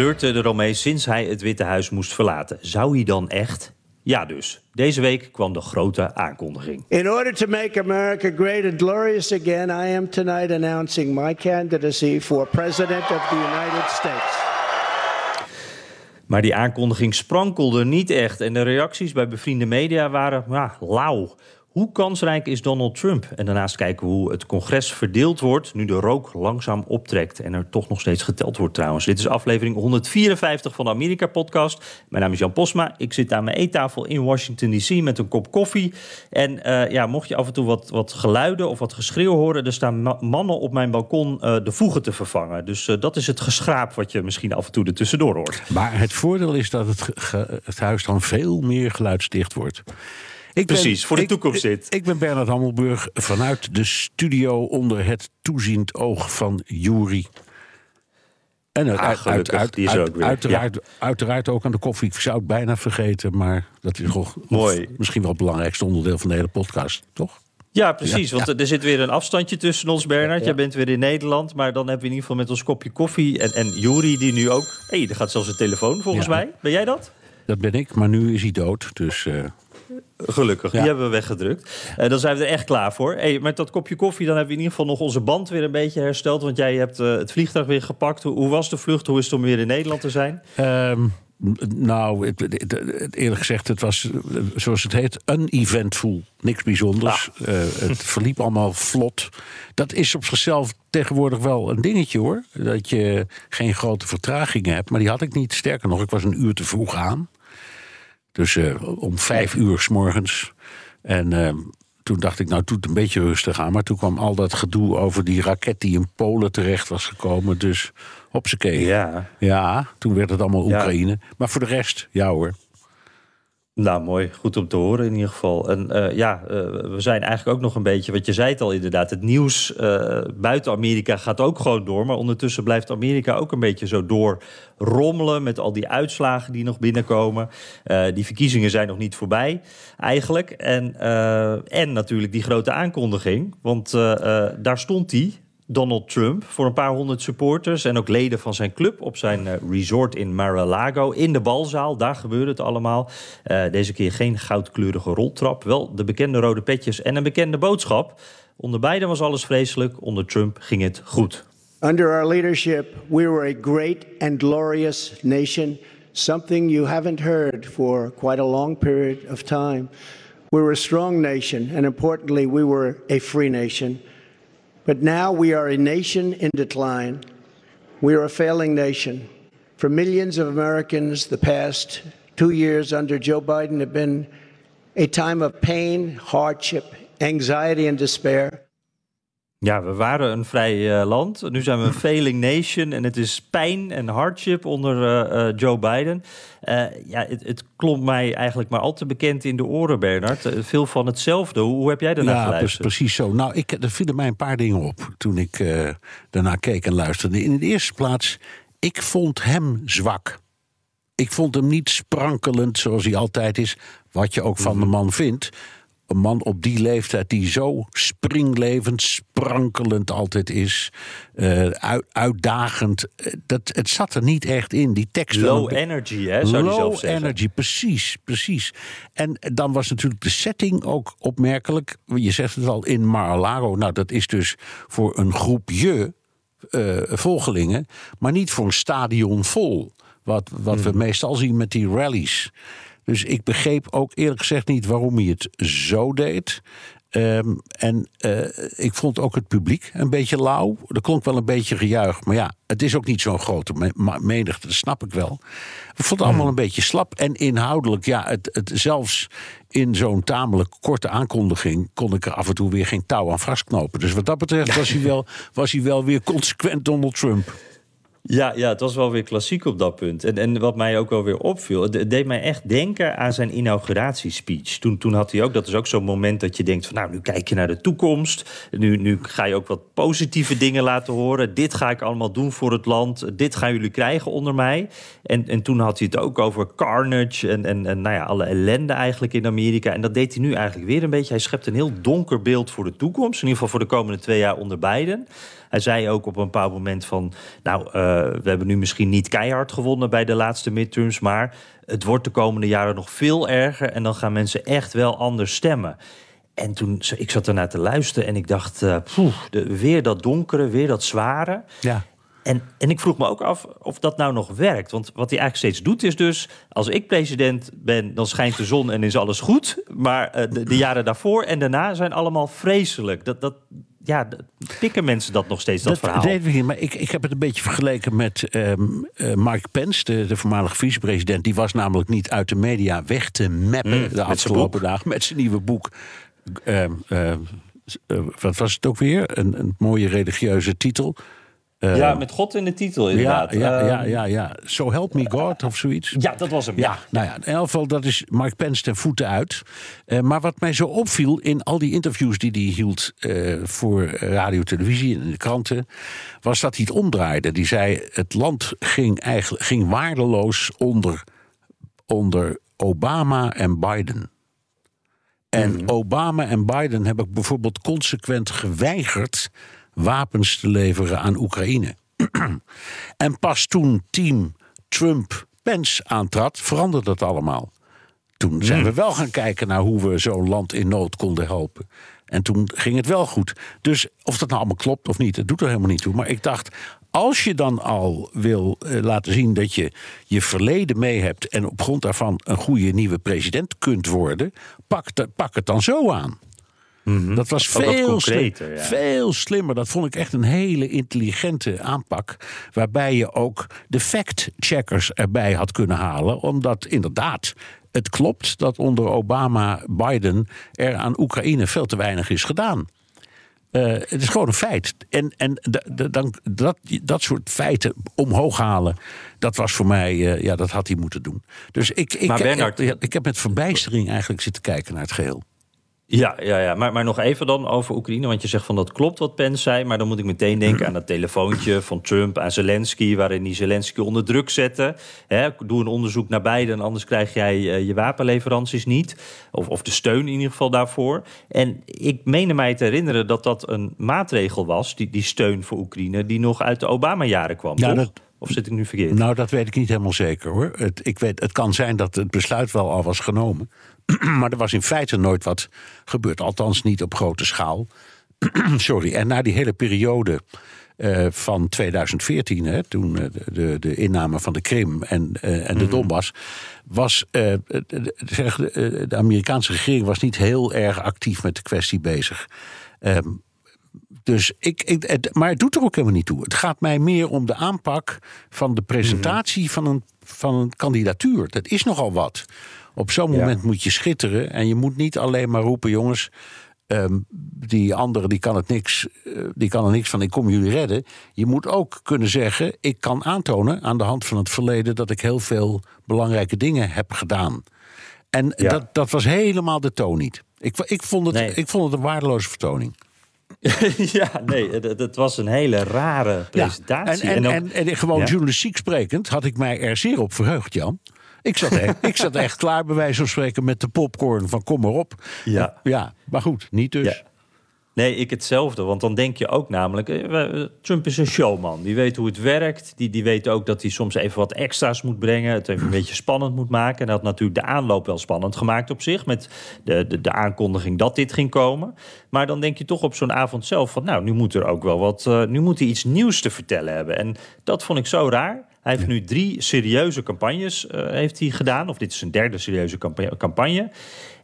Hij flirte eromee sinds hij het Witte Huis moest verlaten. Zou hij dan echt? Ja dus. Deze week kwam de grote aankondiging. In order to make America great and glorious again, I am tonight announcing my candidacy for President of the United States. Maar die aankondiging sprankelde niet echt en de reacties bij bevriende media waren ja, lauw. Hoe kansrijk is Donald Trump? En daarnaast kijken we hoe het congres verdeeld wordt... nu de rook langzaam optrekt en er toch nog steeds geteld wordt trouwens. Dit is aflevering 154 van de Amerika-podcast. Mijn naam is Jan Posma. Ik zit aan mijn eettafel in Washington D.C. met een kop koffie. En uh, ja, mocht je af en toe wat, wat geluiden of wat geschreeuw horen... er staan ma mannen op mijn balkon uh, de voegen te vervangen. Dus uh, dat is het geschraap wat je misschien af en toe er tussendoor hoort. Maar het voordeel is dat het, het huis dan veel meer geluidsdicht wordt. Ik Precies, ben, voor de ik, toekomst zit. Ik, ik ben Bernard Hammelburg vanuit de studio onder het toeziend oog van Jury. En ah, uit, uit, uit, die is ook weer. Uiteraard, ja. uiteraard ook aan de koffie. Ik zou het bijna vergeten, maar dat is toch Mooi. misschien wel het belangrijkste onderdeel van de hele podcast, toch? Ja, precies. Ja, want ja. er zit weer een afstandje tussen ons, Bernard. Jij bent weer in Nederland, maar dan hebben we in ieder geval met ons kopje koffie. En, en Jury, die nu ook. Hé, hey, er gaat zelfs een telefoon volgens mij. Ben jij dat? Dat ben ik, maar nu is hij dood. Dus. Uh... Gelukkig, ja. die hebben we weggedrukt. Uh, dan zijn we er echt klaar voor. Hey, met dat kopje koffie dan hebben we in ieder geval nog onze band weer een beetje hersteld. Want jij hebt uh, het vliegtuig weer gepakt. Hoe, was de vlucht? Hoe is het om weer in Nederland te zijn? Um, nou, eerlijk gezegd, het was zoals het heet, uneventful. Niks bijzonders. Ah. Uh, het verliep allemaal vlot. Dat is op zichzelf tegenwoordig wel een dingetje hoor. Dat je geen grote vertragingen hebt. Maar die had ik niet. Sterker nog, ik was een uur te vroeg aan. Dus uh, om vijf uur s morgens. En uh, toen dacht ik, nou, doe het een beetje rustig aan. Maar toen kwam al dat gedoe over die raket die in Polen terecht was gekomen. Dus hopsakee. Ja. Ja, toen werd het allemaal Oekraïne. Ja. Maar voor de rest, ja hoor. Nou, mooi. Goed om te horen in ieder geval. En uh, ja, uh, we zijn eigenlijk ook nog een beetje... wat je zei het al inderdaad, het nieuws uh, buiten Amerika gaat ook gewoon door... maar ondertussen blijft Amerika ook een beetje zo doorrommelen... met al die uitslagen die nog binnenkomen. die verkiezingen zijn nog niet voorbij, eigenlijk. En, en natuurlijk die grote aankondiging, want daar stond hij... Donald Trump voor een paar honderd supporters en ook leden van zijn club op zijn uh, resort in Mar-a-Lago in de balzaal. Daar gebeurde het allemaal. Uh, deze keer geen goudkleurige roltrap, wel de bekende rode petjes en een bekende boodschap. Onder beiden was alles vreselijk, onder Trump ging het goed. Under our leadership, we were a great and glorious nation, something you haven't heard for quite a long period of time. We were a strong nation, and importantly, we were a free nation. But now we are a nation in decline. We are a failing nation. For millions of Americans, the past two years under Joe Biden have been a time of pain, hardship, anxiety, and despair. Ja, we waren een vrij uh, land. Nu zijn we een failing nation. En het is pijn en hardship onder uh, uh, Joe Biden. ja, het, het klonk mij eigenlijk maar al te bekend in de oren, Bernard. veel van hetzelfde. Hoe, hoe heb jij daarna ja, geluisterd? precies zo. Nou, ik, er vielen mij een paar dingen op toen ik daarna keek en luisterde. In de eerste plaats, ik vond hem zwak. Ik vond hem niet sprankelend zoals hij altijd is. Wat je ook van mm -hmm. de man vindt een man op die leeftijd die zo springlevend, sprankelend altijd is, uh, uit, uitdagend. Dat, het zat er niet echt in. Die tekst. Low energy, hè? Zou Low zelf zeggen. energy, precies, precies. En dan was natuurlijk de setting ook opmerkelijk. Je zegt het al in Mar-a-Lago. Nou, dat is dus voor een groepje uh, volgelingen, maar niet voor een stadion vol. Wat, wat hmm. we meestal zien met die rallies. Dus ik begreep ook eerlijk gezegd niet waarom hij het zo deed. Ehm, en uh, ik vond ook het publiek een beetje lauw. Er klonk wel een beetje gejuich. Maar ja, het is ook niet zo'n grote menigte, dat snap ik wel. Ik vond het allemaal een beetje slap. En inhoudelijk, ja, het, het, zelfs in zo'n tamelijk korte aankondiging... kon ik er af en toe weer geen touw aan vastknopen. Dus wat dat betreft was hij wel, was hij wel weer consequent Donald Trump. Ja, ja, het was wel weer klassiek op dat punt. En, en wat mij ook wel weer opviel, het deed mij echt denken aan zijn inauguratiespeech. Toen, toen had hij ook, dat is ook zo'n moment dat je denkt van nou, nu kijk je naar de toekomst. Nu, nu ga je ook wat positieve dingen laten horen. Dit ga ik allemaal doen voor het land. Dit gaan jullie krijgen onder mij. En, en toen had hij het ook over carnage en, en, en nou ja, alle ellende eigenlijk in Amerika. En dat deed hij nu eigenlijk weer een beetje. Hij schept een heel donker beeld voor de toekomst. In ieder geval voor de komende twee jaar onder Biden. Hij zei ook op een bepaald moment van... nou, uh, we hebben nu misschien niet keihard gewonnen bij de laatste midterms... maar het wordt de komende jaren nog veel erger... en dan gaan mensen echt wel anders stemmen. En toen, ik zat ernaar te luisteren en ik dacht... Poeh, de, weer dat donkere, weer dat zware. Ja. En, en ik vroeg me ook af of dat nou nog werkt. Want wat hij eigenlijk steeds doet is dus... als ik president ben, dan schijnt de zon en is alles goed. Maar uh, de, de, jaren daarvoor en daarna zijn allemaal vreselijk. Dat, dat, ja, pikken mensen dat nog steeds, dat, dat verhaal? weet ik niet, maar ik, ik heb het een beetje vergeleken met um, uh, Mark Pence, de, de voormalige vicepresident. Die was namelijk niet uit de media weg te mappen mm, de afgelopen dagen met zijn nieuwe boek. Uh, uh, wat was het ook weer? Een, een mooie religieuze titel. Uh, ja, met God in de titel inderdaad. Ja, ja, ja, ja, So help me God of zoiets. Ja, dat was hem. Ja, nou ja, in elk geval, dat is Mark Pence ten voeten uit. Uh, maar wat mij zo opviel in al die interviews die hij hield uh, voor radio, televisie en de kranten, was dat hij het omdraaide. Die zei: het land ging eigenlijk ging waardeloos onder, onder Obama en Biden. En mm. Obama en Biden hebben bijvoorbeeld consequent geweigerd wapens te leveren aan Oekraïne. en pas toen team Trump-Pence aantrad, veranderde dat allemaal. Toen zijn we wel gaan kijken naar hoe we zo'n land in nood konden helpen. En toen ging het wel goed. Dus of dat nou allemaal klopt of niet, dat doet er helemaal niet toe. Maar ik dacht, als je dan al wil eh, laten zien dat je je verleden mee hebt en op grond daarvan een goede nieuwe president kunt worden, pak, pak het dan zo aan. Mhm. Dat was veel, veel slimmer. Dat vond ik echt een hele intelligente aanpak. Waarbij je ook de fact-checkers erbij had kunnen halen. Omdat inderdaad, het klopt dat onder Obama-Biden er aan Oekraïne veel te weinig is gedaan. Uh, het is gewoon een feit. En, en dan, dat, dat soort feiten omhoog halen, dat was voor mij, uh, ja, dat had hij moeten doen. Dus ik, ik, ik, ik heb met verbijstering eigenlijk zitten kijken naar het geheel. Ja, ja, ja. Maar, maar nog even dan over Oekraïne. Want je zegt van dat klopt wat Pence zei. Maar dan moet ik meteen denken aan dat telefoontje van Trump aan Zelensky. Waarin hij Zelensky onder druk zette. doe een onderzoek naar beide. En anders krijg jij uh, je wapenleveranties niet. Of, of de steun in ieder geval daarvoor. En ik meende mij te herinneren dat dat een maatregel was. Die, die steun voor Oekraïne. Die nog uit de Obama-jaren kwam. Ja, toch? Of zit ik nu verkeerd? Nou, dat weet ik niet helemaal zeker hoor. Het, ik weet, het kan zijn dat het besluit wel al was genomen. maar er was in feite nooit wat gebeurd. Althans niet op grote schaal. Sorry. En na die hele periode uh, van 2014, hè, toen uh, de, de inname van de Krim en, uh, en de mhm. Donbass, was de, zeg, de, Amerikaanse regering was niet heel erg actief met de kwestie bezig. Ehm, dus ik, ik het, maar het doet er ook helemaal niet toe. Het gaat mij meer om de aanpak van de presentatie mhm. van, een, van een kandidatuur. Dat is nogal wat. Op zo'n moment moet je schitteren. En je moet niet alleen maar roepen, jongens. Ehm, die andere die kan, het niks, uh, die kan er niks van, ik kom jullie redden. Je moet ook kunnen zeggen, ik kan aantonen aan de hand van het verleden dat ik heel veel belangrijke dingen heb gedaan. En dat, dat was helemaal de toon niet. Ik, ik, vond het, ik vond het een waardeloze vertoning. ja, nee, het, was een hele rare presentatie. en, en, en, en, gewoon journalistiek sprekend had ik mij er zeer op verheugd, Jan. Ik zat, echt, ik zat echt klaar, bij wijze van spreken, met de popcorn van kom maar op. Ja, ja maar goed, niet dus. Nee, ik hetzelfde. Want dan denk je ook namelijk... Eh, Trump is een showman. Die weet hoe het werkt. Die, die weet ook dat hij soms even wat extra's moet brengen. Het even een beetje spannend moet maken. En dat had natuurlijk de aanloop wel spannend gemaakt op zich. Met de, de, de aankondiging dat dit ging komen. Maar dan denk je toch op zo'n avond zelf van... nou, nu moet er ook wel wat... Uh, nu moet hij iets nieuws te vertellen hebben. En dat vond ik zo raar. Hij heeft nu drie serieuze campagnes uh, heeft hij gedaan. Of dit is een derde serieuze campagne.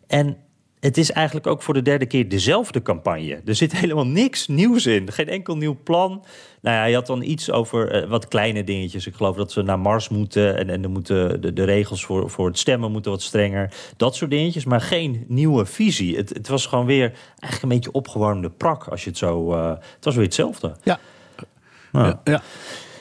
En het is eigenlijk ook voor de derde keer dezelfde campagne. Er zit helemaal niks nieuws in. Geen enkel nieuw plan. Nou ja, hij had dan iets over eh, wat kleine dingetjes. Ik geloof dat ze naar Mars moeten. En, en dan moeten de, de, regels voor, voor het stemmen moeten wat strenger. Dat soort dingetjes. Maar geen nieuwe visie. Het, het was gewoon weer eigenlijk een beetje opgewarmde prak. Als je het zo. Uh, het was weer hetzelfde. Ja. ja, ja.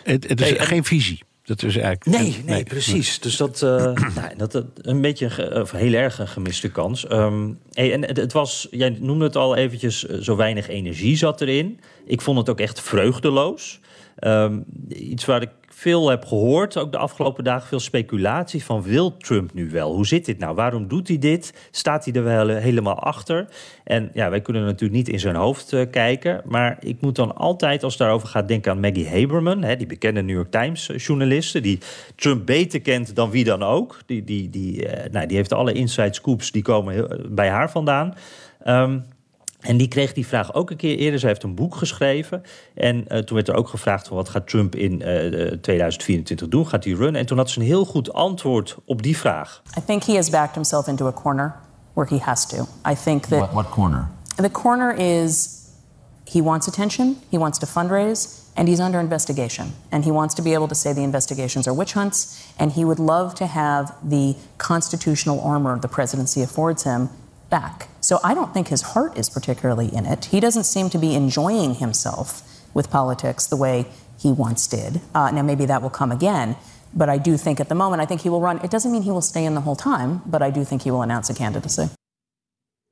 Het, het is geen visie. Dat is eigenlijk. Nee, nee, precies. Dus dat, uh, nou, dat, dat een beetje of heel erg een gemiste kans. Um, hey, en het, het, was, jij noemde het al eventjes, zo weinig energie zat erin. Ik vond het ook echt vreugdeloos. Um, iets waar ik veel heb gehoord, ook de afgelopen dagen, veel speculatie van wil Trump nu wel? Hoe zit dit nou? Waarom doet hij dit? Staat hij er wel helemaal achter? En ja, wij kunnen natuurlijk niet in zijn hoofd uh, kijken, maar ik moet dan altijd, als het daarover gaat, denken aan Maggie Haberman, hè, die bekende New York Times journaliste, die Trump beter kent dan wie dan ook. Die, die, die, uh, nou, die heeft alle inside scoops, die komen bij haar vandaan. Um, en die kreeg die vraag ook een keer eerder. Zij heeft een boek geschreven. En uh, toen werd er ook gevraagd: van wat gaat Trump in uh, 2024 doen? Gaat hij runnen? En toen had ze een heel goed antwoord op die vraag. I think he has backed himself into a corner where he has to. I think that. What, what corner? The corner is he wants attention, he wants to fundraise, and he's under investigation. And he wants to be able to say the investigations are witch hunts, and he would love to have the constitutional armor the presidency affords him back. So I don't think his heart is particularly in it. He doesn't seem to be enjoying himself with politics the way he once did. Uh, now, maybe that will come again. But I do think at the moment, I think he will run. It doesn't mean he will stay in the whole time, but I do think he will announce a candidacy.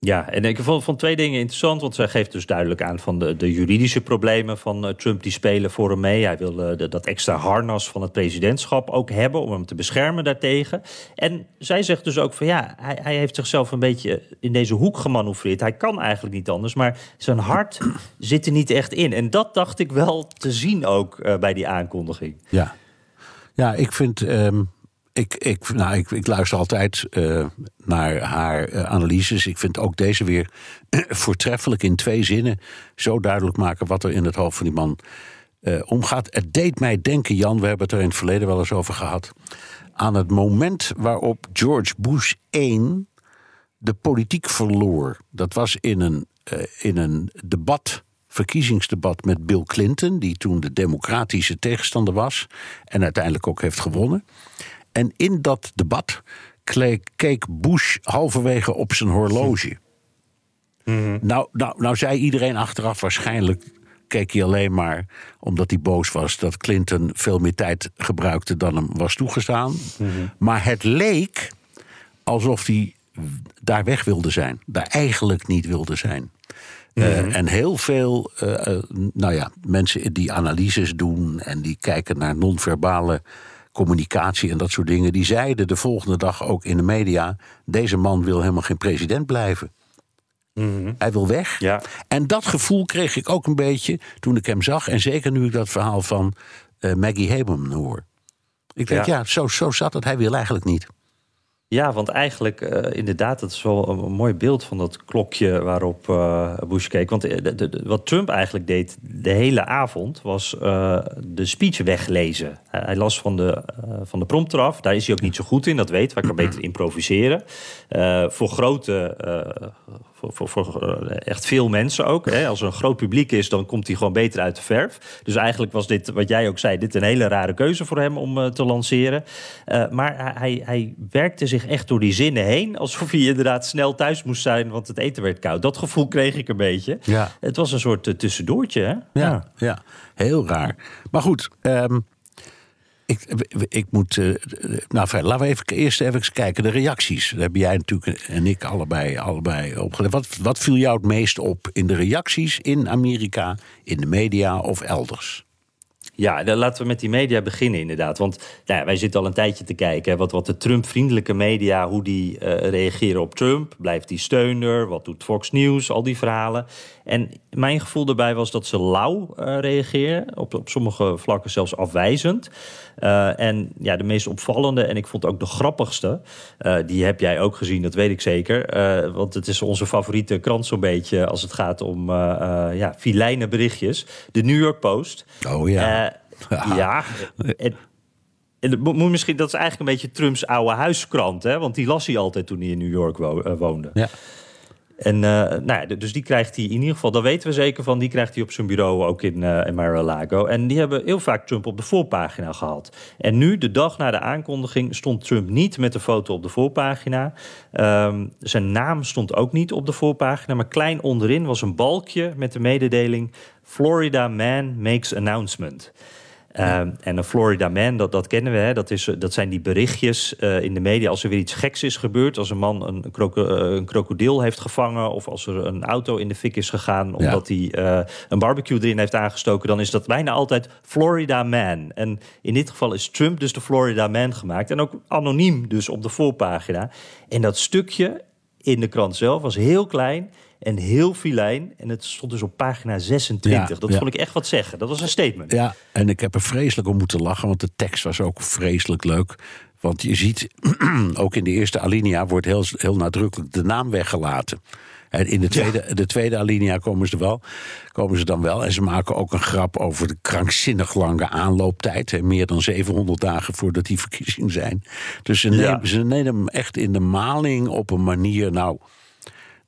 Ja, en ik vond, van twee dingen interessant. Want zij geeft dus duidelijk aan van de, de juridische problemen van uh, Trump die spelen voor hem mee. Hij wil de, dat extra harnas van het presidentschap ook hebben om hem te beschermen daartegen. En zij zegt dus ook van ja, hij, hij heeft zichzelf een beetje in deze hoek gemanoeuvreerd. Hij kan eigenlijk niet anders, maar zijn hart zit er niet echt in. En dat dacht ik wel te zien ook uh, bij die aankondiging. Ja, ja ik vind. Um ik, ik, nou, ik, luister altijd uh, naar haar uh, analyses. Ik vind ook deze weer voortreffelijk in twee zinnen zo duidelijk maken wat er in het hoofd van die man uh, omgaat. Het deed mij denken, Jan, we hebben het er in het verleden wel eens over gehad, aan het moment waarop George Bush 1 de politiek verloor. Dat was in een, in een debat verkiezingsdebat met Bill Clinton, die toen de democratische tegenstander was en uiteindelijk ook heeft gewonnen. En in dat debat keek Bush halverwege op zijn horloge. Mm-hmm. Nou, nou, nou zei iedereen achteraf waarschijnlijk keek hij alleen maar omdat hij boos was dat Clinton veel meer tijd gebruikte dan hem was toegestaan. Mm-hmm. Maar het leek alsof hij daar weg wilde zijn, daar eigenlijk niet wilde zijn. Mm-hmm. uh, en heel veel uh, nou ja, mensen die analyses doen en die kijken naar non-verbale communicatie en dat soort dingen. Die zeiden de volgende dag ook in de media: deze man wil helemaal geen president blijven. Mm-hmm. Hij wil weg. Ja. En dat gevoel kreeg ik ook een beetje toen ik hem zag. En zeker nu ik dat verhaal van uh, Maggie Haberman hoor. Ik denk, ja, ja zo, zo zat het. Hij wil eigenlijk niet. Ja, want eigenlijk, uh, inderdaad, dat is wel een, mooi beeld van dat klokje waarop uh, Bush keek. Want de, wat Trump eigenlijk deed de hele avond, was de speech weglezen. hij las van de, van de prompter af. Daar is hij ook niet zo goed in, dat weet. Hij kan beter improviseren. voor grote voor, voor, voor, echt veel mensen ook. Hè. Als er een groot publiek is, dan komt hij gewoon beter uit de verf. Dus eigenlijk was dit, wat jij ook zei, dit een hele rare keuze voor hem om uh, te lanceren. Uh, maar hij, hij werkte zich echt door die zinnen heen. Alsof hij inderdaad snel thuis moest zijn, want het eten werd koud. Dat gevoel kreeg ik een beetje. Ja. Het was een soort tussendoortje. Hè? Ja, ja, ja. heel raar. Maar goed, um, ik, ik moet. Uh, nou, fijn, laten we even eerst even kijken. De reacties. Daar heb jij natuurlijk en ik allebei, allebei. Wat, wat viel jou het meest op in de reacties in Amerika, in de media of elders? Ja, dan laten we met die media beginnen inderdaad. Want nou ja, wij zitten al een tijdje te kijken... Wat, wat de Trump-vriendelijke media, hoe die uh, reageren op Trump. Blijft die steuner? Wat doet Fox News? Al die verhalen. En mijn gevoel daarbij was dat ze lauw uh, reageren. Op, op sommige vlakken zelfs afwijzend. Uh, en ja, de meest opvallende en ik vond ook de grappigste... die heb jij ook gezien, dat weet ik zeker. want het is onze favoriete krant zo'n beetje... als het gaat om ja, filijne berichtjes. De New York Post. Oh ja. ja, en, en moet misschien, dat is eigenlijk een beetje Trumps oude huiskrant, hè? Want die las hij altijd toen hij in New York wo woonde. Ja. En nou ja, dus die krijgt hij in ieder geval, daar weten we zeker van, die krijgt hij op zijn bureau ook in, in Mar-a-Lago. En die hebben heel vaak Trump op de voorpagina gehad. En nu, de dag na de aankondiging, stond Trump niet met de foto op de voorpagina. Ehm, zijn naam stond ook niet op de voorpagina, maar klein onderin was een balkje met de mededeling: Florida man makes announcement. Ehm, en een Florida Man, dat, dat kennen we. Hè? Dat, is, dat zijn die berichtjes uh, in de media als er weer iets geks is gebeurd. Als een man een, kroko uh, een krokodil heeft gevangen. Of als er een auto in de fik is gegaan. Omdat hij uh, een barbecue erin heeft aangestoken. Dan is dat bijna altijd Florida Man. En in dit geval is Trump dus de Florida Man gemaakt. En ook anoniem dus op de voorpagina. En dat stukje in de krant zelf was heel klein en heel filijn. En het stond dus op pagina 26. Ja, dat ja. vond ik echt wat zeggen. Dat was een statement. Ja, en ik heb er vreselijk om moeten lachen, want de tekst was ook vreselijk leuk. Want je ziet, ook in de eerste alinea wordt heel, heel nadrukkelijk de naam weggelaten. En in de tweede, ja. de tweede alinea komen ze, wel, komen ze dan wel. En ze maken ook een grap over de krankzinnig lange aanlooptijd. Hè, meer dan 700 dagen voordat die verkiezingen zijn. Dus ze nemen, ja. ze nemen hem echt in de maling op een manier. Nou,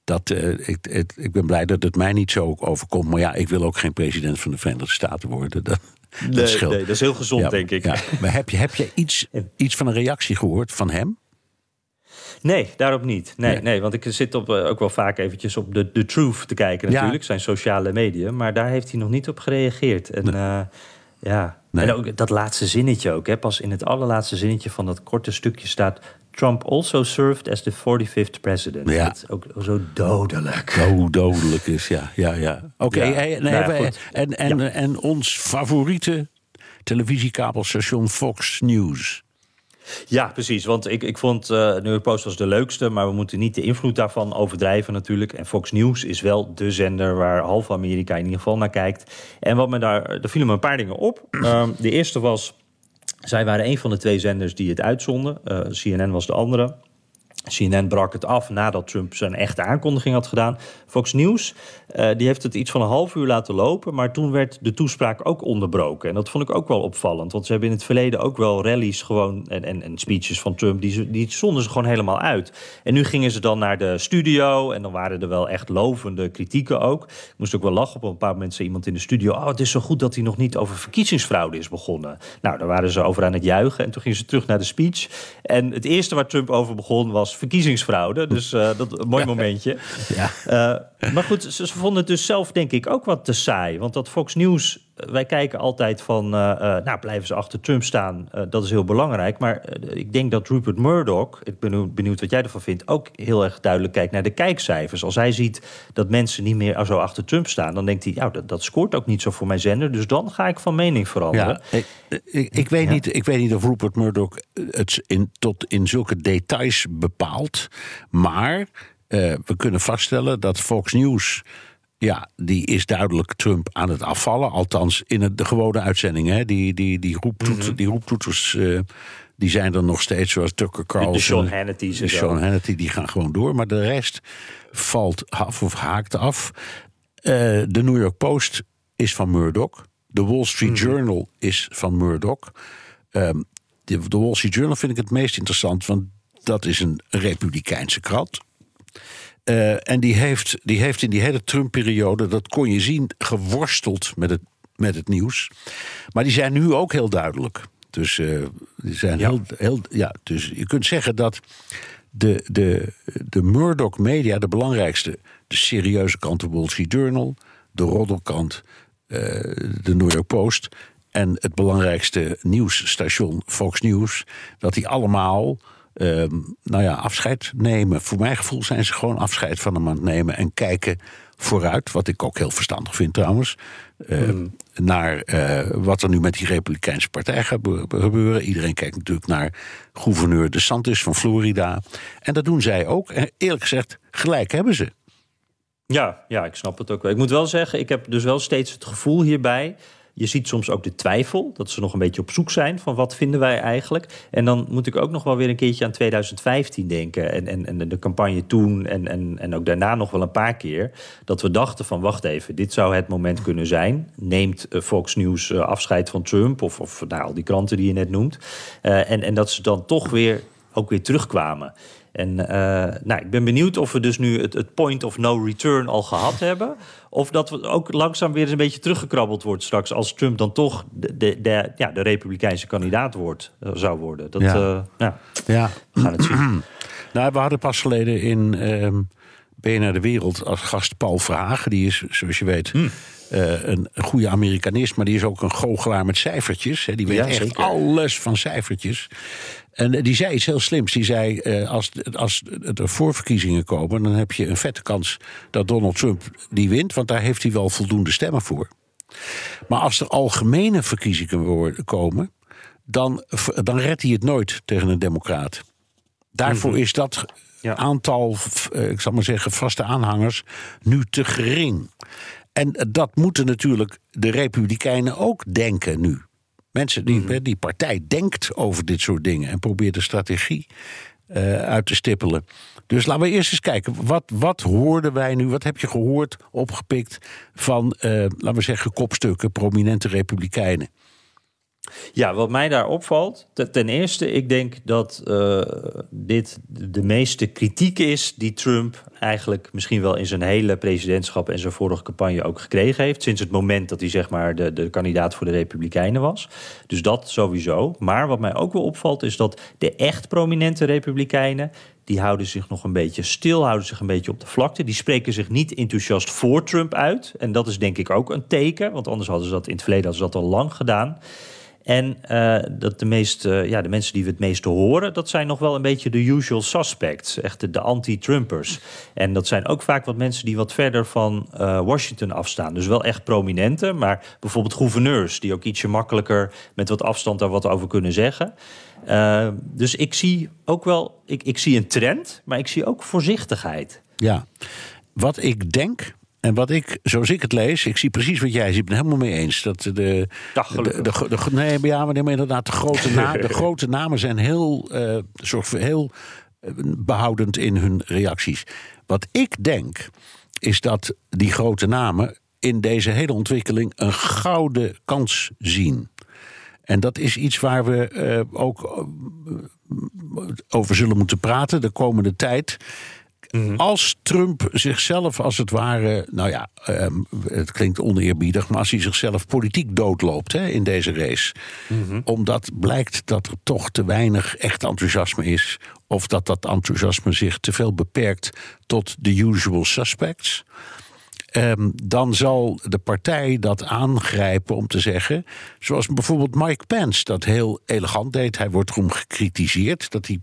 dat, uh, ik, het, ik ben blij dat het mij niet zo overkomt. Maar ja, ik wil ook geen president van de Verenigde Staten worden. Dat, nee, dat, scheelt. nee, dat is heel gezond, ja, denk ik. Ja. Maar heb je, heb je iets, iets van een reactie gehoord van hem? Nee, daarop niet. Nee, nee. nee want ik zit op, uh, ook wel vaak eventjes op de, de Truth te kijken natuurlijk. Ja. Zijn sociale media. Maar daar heeft hij nog niet op gereageerd. En nee. uh, ja... Nee. En ook dat laatste zinnetje ook. Hè. Pas in het allerlaatste zinnetje van dat korte stukje staat... Trump also served as the 45th president. Ja. Dat is ook zo dodelijk. Zo dodelijk is, ja. ja, ja. Oké, okay, ja. hey, nee, nou, ja, en, en, ja. en ons favoriete televisiekabelstation Fox News. Ja, precies. Want ik, ik vond uh, New York Post was de leukste... maar we moeten niet de invloed daarvan overdrijven natuurlijk. En Fox News is wel de zender waar half Amerika in ieder geval naar kijkt. En wat me daar... Er vielen me een paar dingen op. Um, de eerste was... Zij waren een van de twee zenders die het uitzonden. Uh, CNN was de andere. CNN brak het af nadat Trump zijn echte aankondiging had gedaan. Fox News uh, die heeft het iets van een half uur laten lopen, maar toen werd de toespraak ook onderbroken. En dat vond ik ook wel opvallend, want ze hebben in het verleden ook wel rallies gewoon en, en, en speeches van Trump, die, die zonden ze gewoon helemaal uit. En nu gingen ze dan naar de studio en dan waren er wel echt lovende kritieken ook. Ik moest ook wel lachen op een paar mensen, iemand in de studio. Oh, het is zo goed dat hij nog niet over verkiezingsfraude is begonnen. Nou, daar waren ze over aan het juichen en toen gingen ze terug naar de speech. En het eerste waar Trump over begon was verkiezingsfraude. Dus uh, dat een mooi momentje. Ja. Uh, maar goed, ze, ze, vonden het dus zelf denk ik ook wat te saai. Want dat Fox News, wij kijken altijd van... Uh, nou, blijven ze achter Trump staan, dat is heel belangrijk. Maar ik denk dat Rupert Murdoch, ik ben benieuwd wat jij ervan vindt... ook heel erg duidelijk kijkt naar de kijkcijfers. Als hij ziet dat mensen niet meer zo achter Trump staan... dan denkt hij, ja, dat, dat scoort ook niet zo voor mijn zender. Dus dan ga ik van mening veranderen. Ja, ik, ik, ik weet, ja. niet, ik weet niet of Rupert Murdoch het in, tot in zulke details bepaalt. Maar uh, we kunnen vaststellen dat Fox News. Ja, die is duidelijk Trump aan het afvallen. Althans, in het, de gewone uitzending. Hè. Die, die, die, mm -hmm. die roeptoeters. Uh, die zijn er nog steeds, zoals Tucker Carlson. De Sean Hannity's. De Sean Hannity, die gaan gewoon door. Maar de rest valt af of haakt af. Uh, de New York Post is van Murdoch. De Wall Street mm -hmm. Journal is van Murdoch. Um, de, de Wall Street Journal vind ik het meest interessant, want dat is een republikeinse krant. Uh, en die heeft, die heeft in die hele Trump-periode, dat kon je zien, geworsteld met het, met het nieuws. Maar die zijn nu ook heel duidelijk. Dus, uh, die zijn ja. Heel, heel, ja, dus je kunt zeggen dat de, de, de Murdoch Media, de belangrijkste, de serieuze kant, de Wall Street Journal, de roddelkant, uh, de New York Post en het belangrijkste nieuwsstation Fox News, dat die allemaal nou ja, afscheid nemen. Voor mijn gevoel zijn ze gewoon afscheid van hem aan het nemen en kijken vooruit, wat ik ook heel verstandig vind trouwens, uh, mm. naar uh, wat er nu met die Republikeinse Partij gaat gebeuren. Iedereen kijkt natuurlijk naar gouverneur DeSantis van Florida. En dat doen zij ook. En eerlijk gezegd, gelijk hebben ze. Ja, ja, ik snap het ook wel. Ik moet wel zeggen, ik heb dus wel steeds het gevoel hierbij je ziet soms ook de twijfel, dat ze nog een beetje op zoek zijn van wat vinden wij eigenlijk. En dan moet ik ook nog wel weer een keertje aan 2015 denken en, en, en de campagne toen en, en, en ook daarna nog wel een paar keer. Dat we dachten van wacht even, dit zou het moment kunnen zijn. Neemt Fox News afscheid van Trump of, of nou, al die kranten die je net noemt. Uh, en, en dat ze dan toch weer ook weer terugkwamen. En nou, ik ben benieuwd of we dus nu het, het, point of no return al gehad hebben. Of dat we ook langzaam weer eens een beetje teruggekrabbeld wordt straks. Als Trump dan toch de, de, de ja, de Republikeinse kandidaat wordt, zou worden. Dat, ja. ja, ja. we gaan het zien. nou, we hadden pas geleden in uh, naar de Wereld als gast Paul Verhagen. Die is, zoals je weet, hmm. Uh, een goede Amerikanist, maar die is ook een goochelaar met cijfertjes. Hè. Die weet echt zeker. alles van cijfertjes. En die zei iets heel slims. Die zei: uh, als, als er voorverkiezingen komen, dan heb je een vette kans dat Donald Trump die wint, want daar heeft hij wel voldoende stemmen voor. Maar als er algemene verkiezingen komen, dan, dan redt hij het nooit tegen een democraat. Daarvoor mhm. is dat aantal, eh, ik zal maar zeggen, vaste aanhangers nu te gering. En dat moeten natuurlijk de Republikeinen ook denken nu. Mensen die, mhm. die partij denkt over dit soort dingen en probeert de strategie uh, uit te stippelen. Dus laten we eerst eens kijken. Wat, wat hoorden wij nu? Wat heb je gehoord, opgepikt van, uh, laten we zeggen, kopstukken, prominente republikeinen? Ja, wat mij daar opvalt, ten eerste, ik denk dat uh, dit de meeste kritiek is die Trump eigenlijk misschien wel in zijn hele presidentschap en zijn vorige campagne ook gekregen heeft. Sinds het moment dat hij zeg maar de, de kandidaat voor de Republikeinen was. Dus dat sowieso. Maar wat mij ook wel opvalt is dat de echt prominente Republikeinen. Die houden zich nog een beetje stil, houden zich een beetje op de vlakte. Die spreken zich niet enthousiast voor Trump uit. En dat is denk ik ook een teken, want anders hadden ze dat in het verleden dat al lang gedaan. En uh, dat de, meeste, ja, de mensen die we het meeste horen, dat zijn nog wel een beetje de usual suspects. Echt de, anti-Trumpers. En dat zijn ook vaak wat mensen die wat verder van uh, Washington afstaan. Dus wel echt prominente, maar bijvoorbeeld gouverneurs, die ook ietsje makkelijker met wat afstand daar wat over kunnen zeggen. Dus ik zie ook wel, ik, ik zie een trend, maar ik zie ook voorzichtigheid. Ja, wat ik denk, en wat ik, zoals ik het lees, ik zie precies wat jij ziet. Ik ben helemaal mee eens. Dat de, de, de, de, nee, ja, maar inderdaad, de grote, na, de grote namen zijn heel, uh, soort, heel eh, behoudend in hun reacties. Wat ik denk, is dat die grote namen in deze hele ontwikkeling een gouden kans zien. En dat is iets waar we uh, ook over zullen moeten praten de komende tijd. Mhm. Als Trump zichzelf als het ware, nou ja, ehm, het klinkt oneerbiedig, maar als hij zichzelf politiek doodloopt hè, in deze race, mhm. omdat blijkt dat er toch te weinig echt enthousiasme is, of dat dat enthousiasme zich te veel beperkt tot de usual suspects. Um, dan zal de partij dat aangrijpen om te zeggen, zoals bijvoorbeeld Mike Pence dat heel elegant deed. Hij wordt erom gekritiseerd dat hij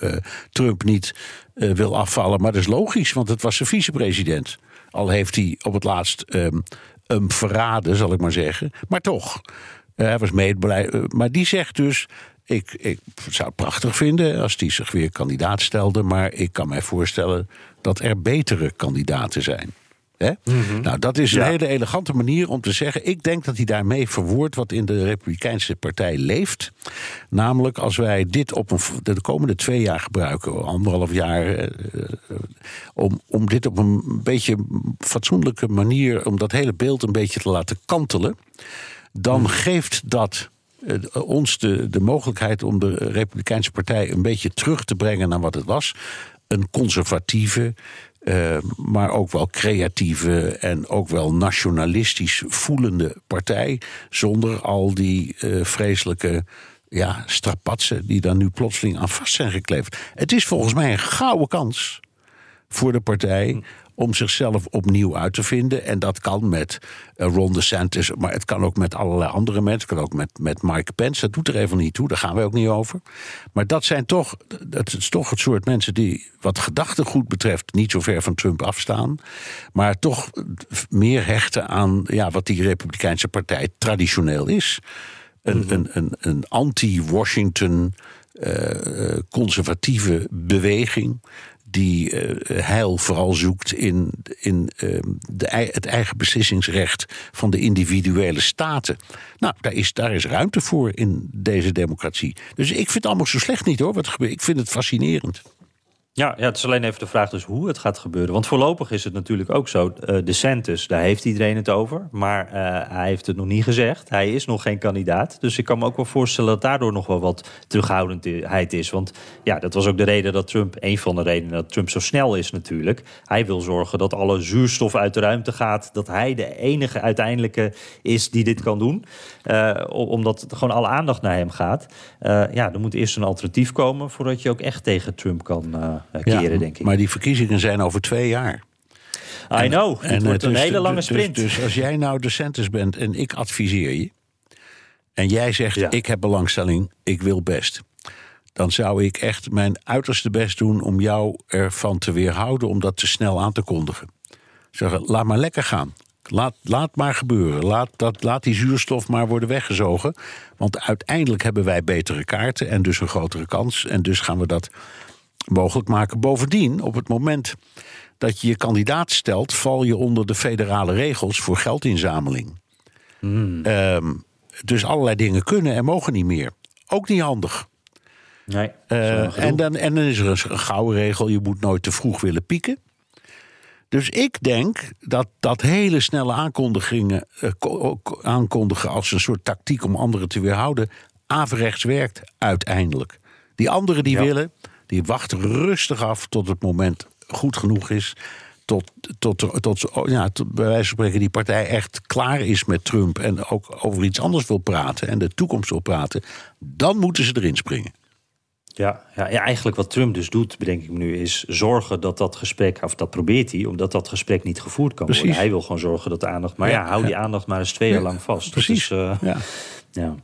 uh, Trump niet uh, wil afvallen. Maar dat is logisch, want het was zijn vicepresident. Al heeft hij op het laatst um, hem verraden, zal ik maar zeggen. Maar toch, uh, hij was medebeleid. maar die zegt dus. Ik, ik zou het prachtig vinden als hij zich weer kandidaat stelde. Maar ik kan mij voorstellen dat er betere kandidaten zijn. Mhm. Nou, dat is een hele elegante manier om te zeggen. Ik denk dat hij daarmee verwoordt wat in de Republikeinse Partij leeft. Namelijk, als wij dit op een, de komende twee jaar gebruiken, anderhalf jaar, eh, eh, om, om dit op een beetje fatsoenlijke manier, om dat hele beeld een beetje te laten kantelen, dan mhm. geeft dat eh, ons de, de mogelijkheid om de Republikeinse Partij een beetje terug te brengen naar wat het was. Een conservatieve, uh, maar ook wel creatieve en ook wel nationalistisch voelende partij. Zonder al die uh, vreselijke ja, strapatsen die daar nu plotseling aan vast zijn gekleefd. Het is volgens mij een gouden kans voor de partij om zichzelf opnieuw uit te vinden. En dat kan met uh, Ron DeSantis, maar het kan ook met allerlei andere mensen. Het kan ook met, met Mike Pence. Dat doet er even niet toe, daar gaan we ook niet over. Maar dat zijn toch, dat is toch het soort mensen die, wat gedachtegoed betreft, niet zo ver van Trump afstaan. Maar toch meer hechten aan ja, wat die Republikeinse Partij traditioneel is. Een, mhm. een, een, een anti-Washington. Uh, conservatieve beweging die uh, heil vooral zoekt in, in uh, de, het eigen beslissingsrecht van de individuele staten. Nou, daar is, daar is ruimte voor in deze democratie. Dus ik vind het allemaal zo slecht niet hoor, wat gebeurt. Ik vind het fascinerend. Ja, ja, het is alleen even de vraag dus hoe het gaat gebeuren. Want voorlopig is het natuurlijk ook zo. Uh, de Santos, daar heeft iedereen het over. Maar uh, hij heeft het nog niet gezegd. Hij is nog geen kandidaat. Dus ik kan me ook wel voorstellen dat daardoor nog wel wat terughoudendheid is. Want ja, dat was ook de reden dat Trump... een van de redenen dat Trump zo snel is natuurlijk. Hij wil zorgen dat alle zuurstof uit de ruimte gaat. Dat hij de enige uiteindelijke is die dit kan doen. Uh, omdat gewoon alle aandacht naar hem gaat. Ja, er moet eerst een alternatief komen... voordat je ook echt tegen Trump kan keren, ja, denk ik. Maar die verkiezingen zijn over twee jaar. I know, en, het wordt een hele lange sprint. Dus, dus, als jij nou de centus bent en ik adviseer je... en jij zegt, ja. ik heb belangstelling, ik wil best... dan zou ik echt mijn uiterste best doen om jou ervan te weerhouden... om dat te snel aan te kondigen. Zeggen, laat maar lekker gaan. Laat, laat maar gebeuren. Laat, dat, laat die zuurstof maar worden weggezogen. Want uiteindelijk hebben wij betere kaarten en dus een grotere kans. En dus gaan we dat mogelijk maken. Bovendien, op het moment dat je je kandidaat stelt, val je onder de federale regels voor geldinzameling. Hmm. Um, dus allerlei dingen kunnen en mogen niet meer. Ook niet handig. Nee, uh, en, dan, en dan is er een gouden regel: je moet nooit te vroeg willen pieken. Dus ik denk dat dat hele snelle aankondigingen uh, aankondigen als een soort tactiek om anderen te weerhouden, averechts werkt uiteindelijk. Die anderen die ja. willen, die wacht rustig af tot het moment goed genoeg is. Tot, tot, tot, ja, tot, bij wijze van spreken die partij echt klaar is met Trump. en ook over iets anders wil praten. en de toekomst wil praten. dan moeten ze erin springen. Ja, ja, ja, eigenlijk wat Trump dus doet, bedenk ik nu, is zorgen dat dat gesprek, of dat probeert hij, omdat dat gesprek niet gevoerd kan Precies. worden. Hij wil gewoon zorgen dat de aandacht. Maar ja, ja hou die aandacht maar eens twee jaar lang vast. Precies. Uh, ja. ja.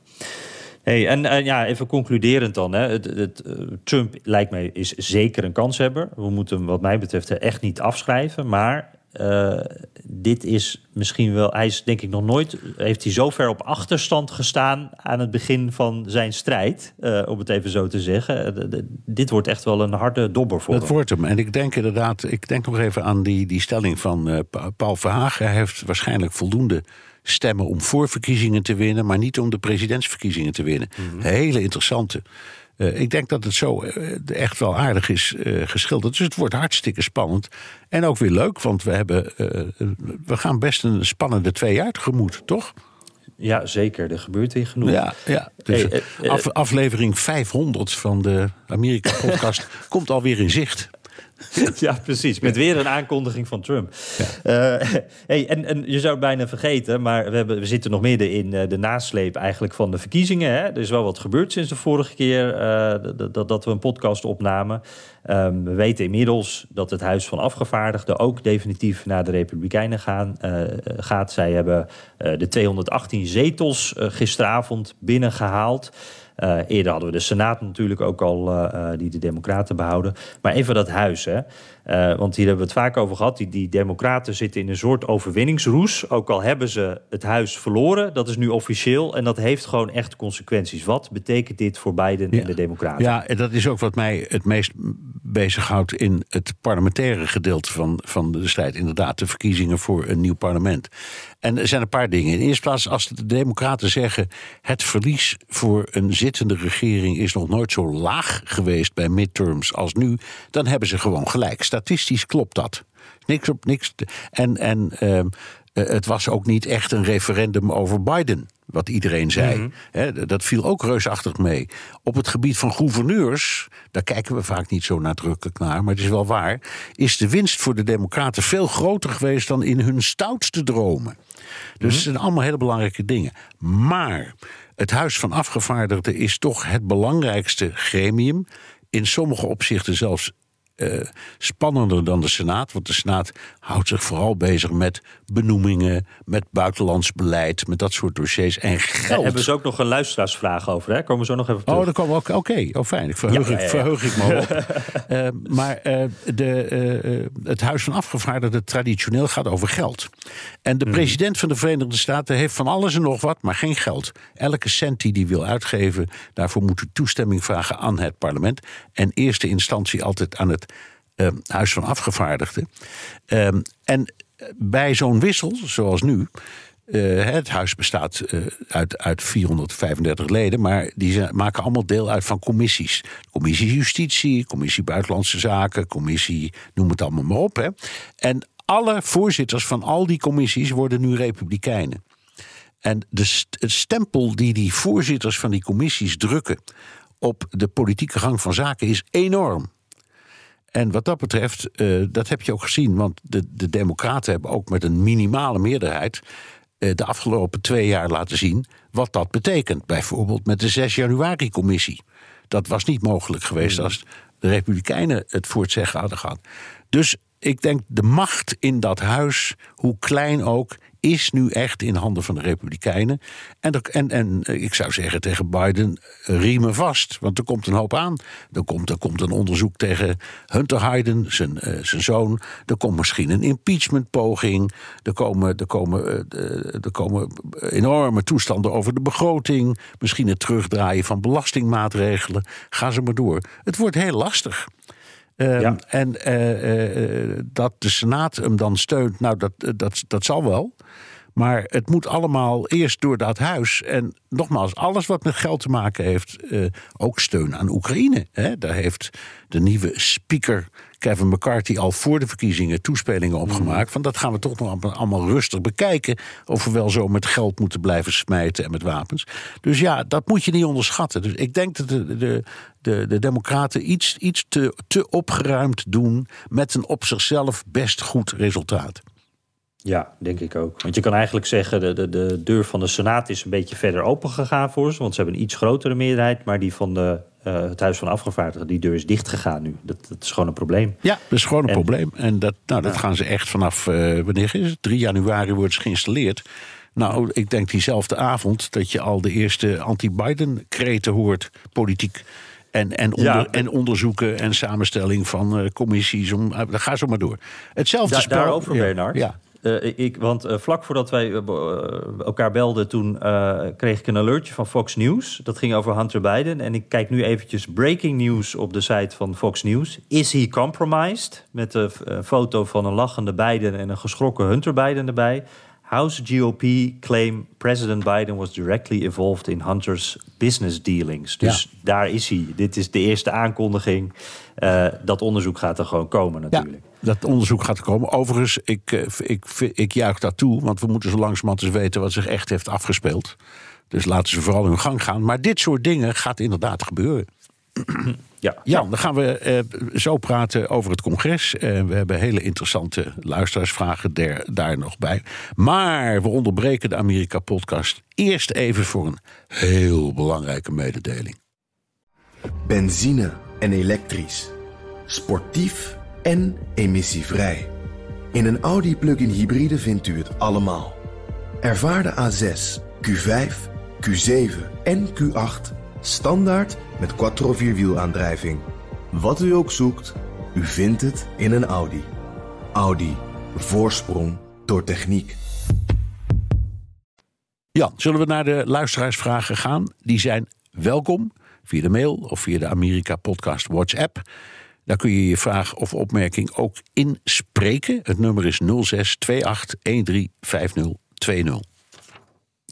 Hey, en, en ja, even concluderend dan. Hè. Het, het, uh, Trump lijkt mij is zeker een kanshebber. We moeten hem wat mij betreft echt niet afschrijven. Maar uh, dit is misschien wel... Hij is denk ik nog nooit... Heeft hij zo ver op achterstand gestaan aan het begin van zijn strijd. Uh, om het even zo te zeggen. De, de, dit wordt echt wel een harde dobber voor Dat hem. wordt hem. En ik denk inderdaad... Ik denk nog even aan die, die stelling van uh, Paul Verhagen. Hij heeft waarschijnlijk voldoende stemmen om voorverkiezingen te winnen, maar niet om de presidentsverkiezingen te winnen. Mm -hmm. Hele interessante. Uh, ik denk dat het zo uh, echt wel aardig is uh, geschilderd. Dus het wordt hartstikke spannend. En ook weer leuk, want we, hebben, we gaan best een spannende twee jaar tegemoet, toch? Ja, zeker. Er gebeurt weer genoeg. Ja, ja. Dus hey, af, aflevering 500 van de Amerika-podcast komt alweer in zicht. Ja, precies. Met weer een aankondiging van Trump. Ja. Uh, hey, en, en je zou het bijna vergeten, maar we, hebben, we zitten nog midden in uh, de nasleep eigenlijk van de verkiezingen. Hè? Er is wel wat gebeurd sinds de vorige keer uh, dat, dat we een podcast opnamen. Um, we weten inmiddels dat het Huis van Afgevaardigden ook definitief naar de Republikeinen gaan, gaat. Zij hebben de 218 zetels gisteravond binnengehaald. Uh, eerder hadden we de Senaat natuurlijk ook al, uh, die de Democraten behouden. Maar even dat huis, hè. Uh, want hier hebben we het vaak over gehad. Die, die Democraten zitten in een soort overwinningsroes. Ook al hebben ze het huis verloren. Dat is nu officieel. En dat heeft gewoon echt consequenties. Wat betekent dit voor Biden ja. en de Democraten? Ja, en dat is ook wat mij het meest bezighoudt in het parlementaire gedeelte van, van de strijd. Inderdaad, de verkiezingen voor een nieuw parlement. En er zijn een paar dingen. In de eerste plaats, als de Democraten zeggen. het verlies voor een zittende regering is nog nooit zo laag geweest bij midterms als nu. dan hebben ze gewoon gelijk. Statistisch klopt dat. Niks op niks. En, en uh, het was ook niet echt een referendum over Biden. Wat iedereen zei. He, dat viel ook reusachtig mee. Op het gebied van gouverneurs, daar kijken we vaak niet zo nadrukkelijk naar, maar het is wel waar. Is de winst voor de Democraten veel groter geweest dan in hun stoutste dromen. Dus mm-hmm. het zijn allemaal hele belangrijke dingen. Maar het Huis van Afgevaardigden is toch het belangrijkste gremium. In sommige opzichten zelfs spannender dan de Senaat. Want de Senaat houdt zich vooral bezig met benoemingen, met buitenlands beleid, met dat soort dossiers. En geld. Daar hebben ze ook nog een luisteraarsvraag over. Hè? Komen we zo nog even terug. Oh, daar komen we ook. Oké, okay. oh fijn. Ik verheug, ja, ja, ja. Ik, verheug ik me op. uh, maar uh, de, het Huis van Afgevaardigden traditioneel gaat over geld. En de president van de Verenigde Staten heeft van alles en nog wat, maar geen geld. Elke cent die hij wil uitgeven, daarvoor moet hij toestemming vragen aan het parlement. En eerste instantie altijd aan het Huis van Afgevaardigden. Uh, en bij zo'n wissel, zoals nu. Uh, het huis bestaat uh, uit, uit 435 leden, maar die maken allemaal deel uit van commissies. Commissie Justitie, Commissie Buitenlandse Zaken, Commissie, noem het allemaal maar op. Hè. En alle voorzitters van al die commissies worden nu republikeinen. En de het stempel die die voorzitters van die commissies drukken op de politieke gang van zaken is enorm. En wat dat betreft, uh, dat heb je ook gezien, want de, de Democraten hebben ook met een minimale meerderheid uh, de afgelopen twee jaar laten zien wat dat betekent. Bijvoorbeeld met de 6 januari-commissie. Dat was niet mogelijk geweest hmm. als de Republikeinen het voor het zeggen hadden gehad. Dus ik denk de macht in dat huis, hoe klein ook, is nu echt in handen van de Republikeinen. En, en, en eh, ik zou zeggen tegen Biden, riemen vast. Want er komt een hoop aan. Er komt, er komt een onderzoek tegen Hunter Biden, zijn, uh, zijn zoon. Er komt misschien een impeachmentpoging. Er komen, er, komen, er komen enorme toestanden over de begroting. Misschien het terugdraaien van belastingmaatregelen. Ga ze maar door. Het wordt heel lastig. Um, En uh, uh, dat de Senaat hem dan steunt, nou, dat, dat, dat zal wel. Maar het moet allemaal eerst door dat huis. En nogmaals, alles wat met geld te maken heeft, ook steun aan Oekraïne. Hè? Daar heeft de nieuwe speaker Kevin McCarthy al voor de verkiezingen toespelingen opgemaakt. Mm. Van dat gaan we toch nog allemaal rustig bekijken. Of we wel zo met geld moeten blijven smijten en met wapens. Dus ja, dat moet je niet onderschatten. Dus ik denk dat de, de, de, de Democraten iets, iets te, te opgeruimd doen met een op zichzelf best goed resultaat. Ja, denk ik ook. Want je kan eigenlijk zeggen, de, de, de deur van de Senaat is een beetje verder open gegaan voor ze. Want ze hebben een iets grotere meerderheid. Maar die van de, uh, het Huis van Afgevaardigden, die deur is dicht gegaan nu. Dat, dat is gewoon een probleem. Ja, dat is gewoon een probleem. En dat, nou, dat gaan ze echt vanaf, uh, wanneer is het? 3 januari wordt ze geïnstalleerd. Nou, ik denk diezelfde avond dat je al de eerste anti-Biden-kreten hoort, politiek. En, en, onder, en onderzoeken en samenstelling van uh, commissies. Om, ga zo maar door. Hetzelfde da, spel. Daarover, Bernard. Ja. Uh, ik, want uh, vlak voordat wij uh, elkaar belden, toen kreeg ik een alertje van Fox News. Dat ging over Hunter Biden. En ik kijk nu eventjes breaking news op de site van Fox News. Is he compromised? Met een foto van een lachende Biden en een geschrokken Hunter Biden erbij. House GOP claim President Biden was directly involved in Hunter's business dealings. Dus ja. daar is hij. Dit is de eerste aankondiging. dat onderzoek gaat er gewoon komen natuurlijk. Ja dat onderzoek gaat komen. Overigens, ik, eh, ik, ik, ik juich dat toe, want we moeten zo langzamerhand eens weten wat zich echt heeft afgespeeld. Dus laten ze vooral hun gang gaan. Maar dit soort dingen gaat inderdaad gebeuren. Ja, ja dan gaan we eh, zo praten over het congres. Uh, we hebben hele interessante luisteraarsvragen der, daar nog bij. Maar we onderbreken de Amerika-podcast eerst even voor een heel belangrijke mededeling. Benzine en elektrisch. Sportief en emissievrij. In een Audi plug-in hybride vindt u het allemaal. Ervaar de A6, Q5, Q7 en Q8 standaard met quattro vierwielaandrijving. Wat u ook zoekt, u vindt het in een Audi. Audi. Voorsprong door techniek. Ja, zullen we naar de luisteraarsvragen gaan? Die zijn welkom via de mail of via de Amerika Podcast WhatsApp. Daar kun je je vraag of opmerking ook inspreken. Het nummer is 0628135020.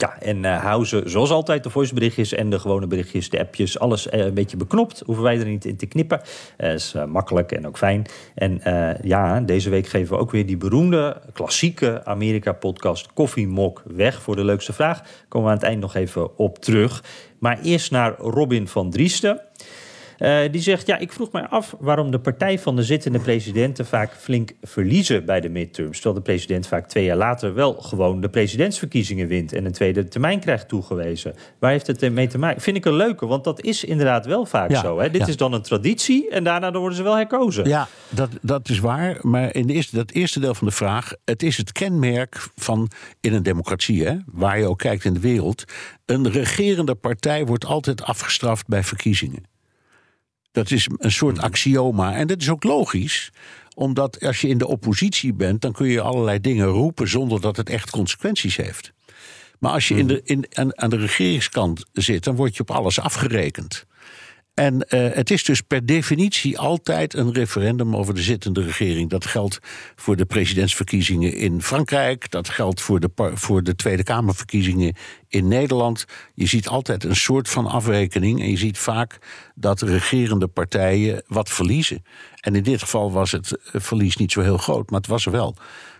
Ja, en uh, hou ze zoals altijd de voiceberichtjes en de gewone berichtjes, de appjes, alles uh, een beetje beknopt. Hoeven wij er niet in te knippen. Uh, is makkelijk en ook fijn. En ja, deze week geven we ook weer die beroemde klassieke Amerika-podcast Koffie Mok weg voor de leukste vraag. Komen we aan het eind nog even op terug. Maar eerst naar Robin van Driesten. Uh, die zegt, ja, ik vroeg mij af waarom de partij van de zittende presidenten vaak flink verliezen bij de midterms. Terwijl de president vaak twee jaar later wel gewoon de presidentsverkiezingen wint en een tweede termijn krijgt toegewezen. Waar heeft het mee te maken? Vind ik een leuke, want dat is inderdaad wel vaak ja, zo. Hè? Dit ja. is dan een traditie en daarna worden ze wel herkozen. Ja, dat, dat is waar. Maar in de eerste, dat eerste deel van de vraag, het is het kenmerk van in een democratie, hè, waar je ook kijkt in de wereld. Een regerende partij wordt altijd afgestraft bij verkiezingen. Dat is een soort mhm. axioma. En dat is ook logisch omdat als je in de oppositie bent, dan kun je allerlei dingen roepen zonder dat het echt consequenties heeft. Maar als je in mhm. de, in, aan, aan de regeringskant zit, dan word je op alles afgerekend. En eh, het is dus per definitie altijd een referendum over de zittende regering. Dat geldt voor de presidentsverkiezingen in Frankrijk. Dat geldt voor de, voor de Tweede Kamerverkiezingen in Nederland. Je ziet altijd een soort van afrekening. En je ziet vaak dat regerende partijen wat verliezen. En in dit geval was het eh, verlies niet zo heel groot, maar het was er wel.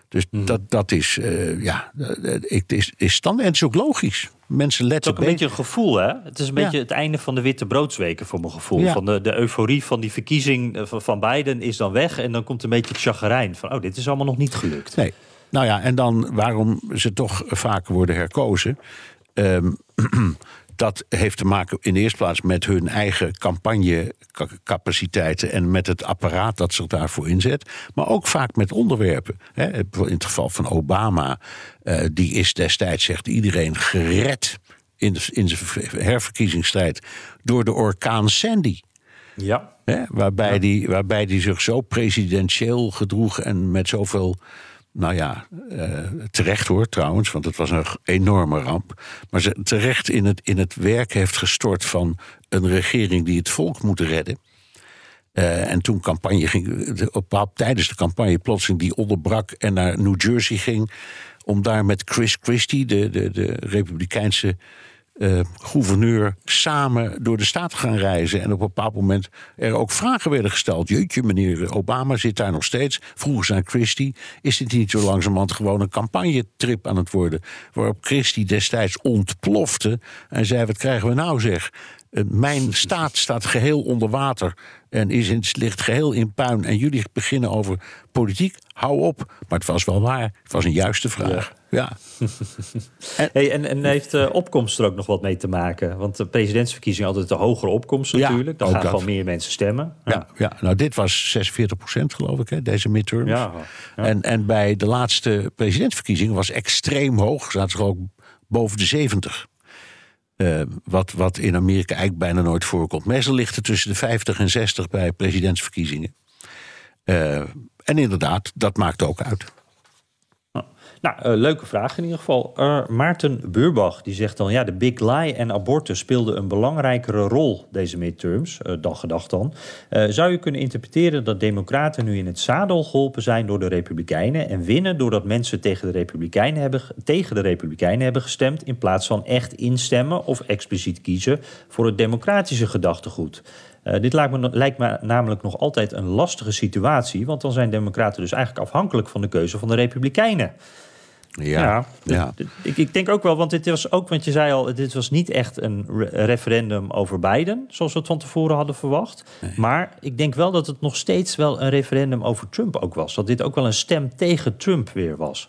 Dus mhm. dat, dat is, uh, ja, het is, is standaard. En het is ook logisch. Mensen letten Het is ook een beetje een gevoel, hè? Het is een beetje het einde van de witte broodsweken voor mijn gevoel. Van de, de euforie van die verkiezing eh, van, van Biden is dan weg. En dan komt een beetje het chagrijn van, oh, dit is allemaal nog niet gelukt. Nee. Nou ja, en dan waarom ze toch vaker worden herkozen. Um, dat heeft te maken in de eerste plaats met hun eigen campagnecapaciteiten en met het apparaat dat zich daarvoor inzet. Maar ook vaak met onderwerpen. In het geval van Obama, eh, die is destijds, zegt iedereen, gered in, de, in zijn herverkiezingsstrijd door de orkaan Sandy. Ja. waarbij, Die, waarbij die zich zo presidentieel gedroeg en met zoveel nou ja, uh, terecht hoor trouwens, want het was een enorme ramp. Maar ze terecht in het, in het werk heeft gestort van een regering die het volk moet redden. Uh, en toen campagne ging, op, tijdens de campagne plotseling die onderbrak en naar New Jersey ging. Om daar met Chris Christie, de, de, de Republikeinse uh, gouverneur samen door de staat gaan reizen. En op een bepaald moment er ook vragen werden gesteld. Jeetje, meneer Obama zit daar nog steeds. Vroegen ze Christie: is dit niet zo langzamerhand gewoon een campagnetrip aan het worden? Waarop Christie destijds ontplofte en zei: Wat krijgen we nou zeg? Eh, mijn staat staat geheel onder water en is in, ligt geheel in puin. En jullie beginnen over politiek. Hou op. Maar het was wel waar. Het was een juiste vraag. Ja. en, hey, en, en, heeft de opkomst er ook nog wat mee te maken? Want de presidentsverkiezingen altijd de hogere opkomst natuurlijk. Dan gaan gewoon meer mensen stemmen. Ja. ja. Ja, nou dit was 46 procent geloof ik, hè, deze midterms. Ja, En, en bij de laatste presidentsverkiezingen was extreem hoog. Zaten ze ook boven de 70. Uh, wat, wat in Amerika eigenlijk bijna nooit voorkomt. Meestal ligt het tussen de 50 en 60 bij presidentsverkiezingen. Uh, en inderdaad, dat maakt ook uit. Nou, uh, leuke vraag in ieder geval. Maarten Buurbach die zegt dan... ja, de big lie en abortus speelden een belangrijkere rol deze midterms, uh, dan gedacht dan. zou je kunnen interpreteren dat democraten nu in het zadel geholpen zijn door de republikeinen... en winnen doordat mensen tegen de republikeinen hebben, tegen de republikeinen hebben gestemd... in plaats van echt instemmen of expliciet kiezen voor het democratische gedachtegoed? Dit lijkt me, lijkt me, namelijk nog altijd een lastige situatie, want dan zijn Democraten dus eigenlijk afhankelijk van de keuze van de Republikeinen. Ja, ja. Ik, ik, denk ook wel, want dit was ook, want je zei al, dit was niet echt een referendum over Biden, zoals we het van tevoren hadden verwacht. Maar ik denk wel dat het nog steeds wel een referendum over Trump ook was. Dat dit ook wel een stem tegen Trump weer was.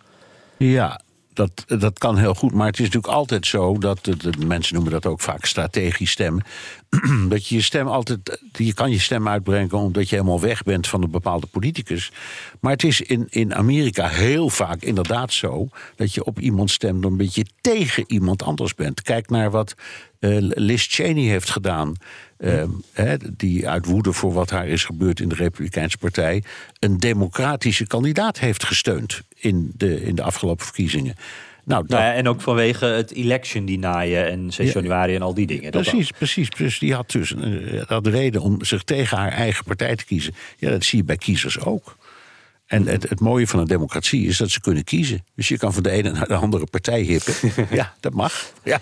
Ja, dat, dat kan heel goed. Maar het is natuurlijk altijd zo dat de, mensen noemen dat ook vaak strategisch stemmen. dat je je stem altijd. Je kan je stem uitbrengen omdat je helemaal weg bent van een bepaalde politicus. Maar het is in, in Amerika heel vaak inderdaad zo dat je op iemand stemt omdat je tegen iemand anders bent. Kijk naar wat uh, Liz Cheney heeft gedaan. Uh, die uit woede voor wat haar is gebeurd in de Republikeinse Partij. een democratische kandidaat heeft gesteund in de, in de afgelopen verkiezingen. Nou, nou ja, en ook vanwege het election denyen en 6 januari en al die dingen. Precies, precies. Dus die had dus een, had de reden om zich tegen haar eigen partij te kiezen. Ja, dat zie je bij kiezers ook. En het, het, mooie van een democratie is dat ze kunnen kiezen. Dus je kan van de ene naar de andere partij hippen. ja, dat mag. Ja.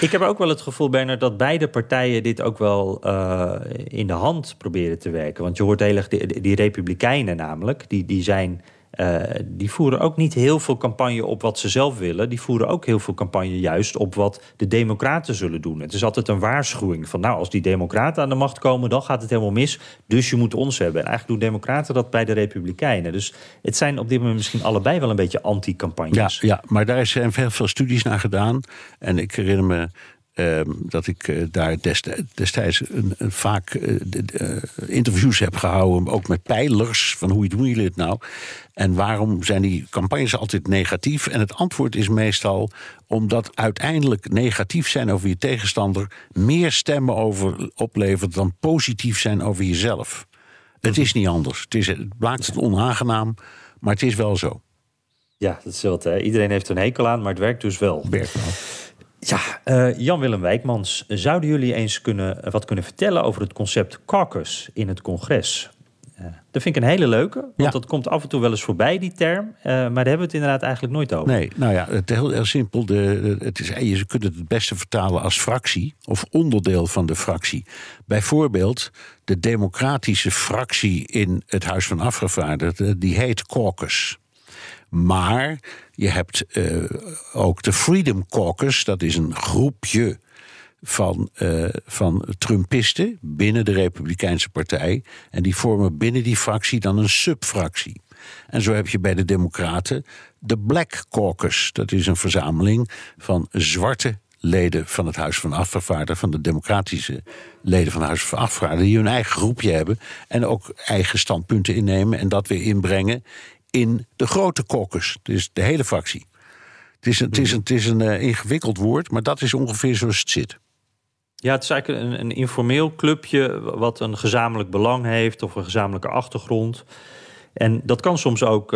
Ik heb ook wel het gevoel, Bernard, dat beide partijen dit ook wel uh, in de hand proberen te werken. Want je hoort heel erg, die, die Republikeinen namelijk, die, die zijn uh, die voeren ook niet heel veel campagne op wat ze zelf willen. Die voeren ook heel veel campagne juist op wat de Democraten zullen doen. Het is altijd een waarschuwing van, nou, als die Democraten aan de macht komen, dan gaat het helemaal mis. Dus je moet ons hebben. En eigenlijk doen Democraten dat bij de Republikeinen. Dus het zijn op dit moment misschien allebei wel een beetje anti-campagnes. Ja, ja, maar daar zijn veel, veel studies naar gedaan. En ik herinner me Ehm, dat ik uh, daar destijds, een, een vaak uh, interviews heb gehouden, ook met pijlers, van hoe doen jullie het nou? En waarom zijn die campagnes altijd negatief? En het antwoord is meestal omdat uiteindelijk negatief zijn over je tegenstander meer stemmen over oplevert dan positief zijn over jezelf. Het is niet anders. Het, is, het maakt het onaangenaam, maar het is wel zo. Ja, dat is. Hè? Iedereen heeft een hekel aan, maar het werkt dus wel. Werkt wel. Ja, uh, Jan-Willem Wijkmans, zouden jullie eens kunnen, wat kunnen vertellen over het concept caucus in het congres? Uh, dat vind ik een hele leuke, want Ja. dat komt af en toe wel eens voorbij, die term. Maar daar hebben we het inderdaad eigenlijk nooit over. Nee, nou ja, het is heel, heel simpel. De- het is, je kunt het het beste vertalen als fractie of onderdeel van de fractie. Bijvoorbeeld de democratische fractie in het Huis van Afgevaardigden, die heet caucus. Maar je hebt eh, ook de Freedom Caucus, dat is een groepje van, eh, van Trumpisten binnen de Republikeinse Partij. En die vormen binnen die fractie dan een subfractie. En zo heb je bij de Democraten de Black Caucus. Dat is een verzameling van zwarte leden van het Huis van Afgevaardigden, van de democratische leden van het Huis van Afgevaardigden, die hun eigen groepje hebben en ook eigen standpunten innemen en dat weer inbrengen in de grote caucus, dus de hele fractie. Het is een, het is een, het is een eh, ingewikkeld woord, maar dat is ongeveer zoals het zit. Ja, het is eigenlijk een, een informeel clubje wat een gezamenlijk belang heeft of een gezamenlijke achtergrond. En dat kan soms ook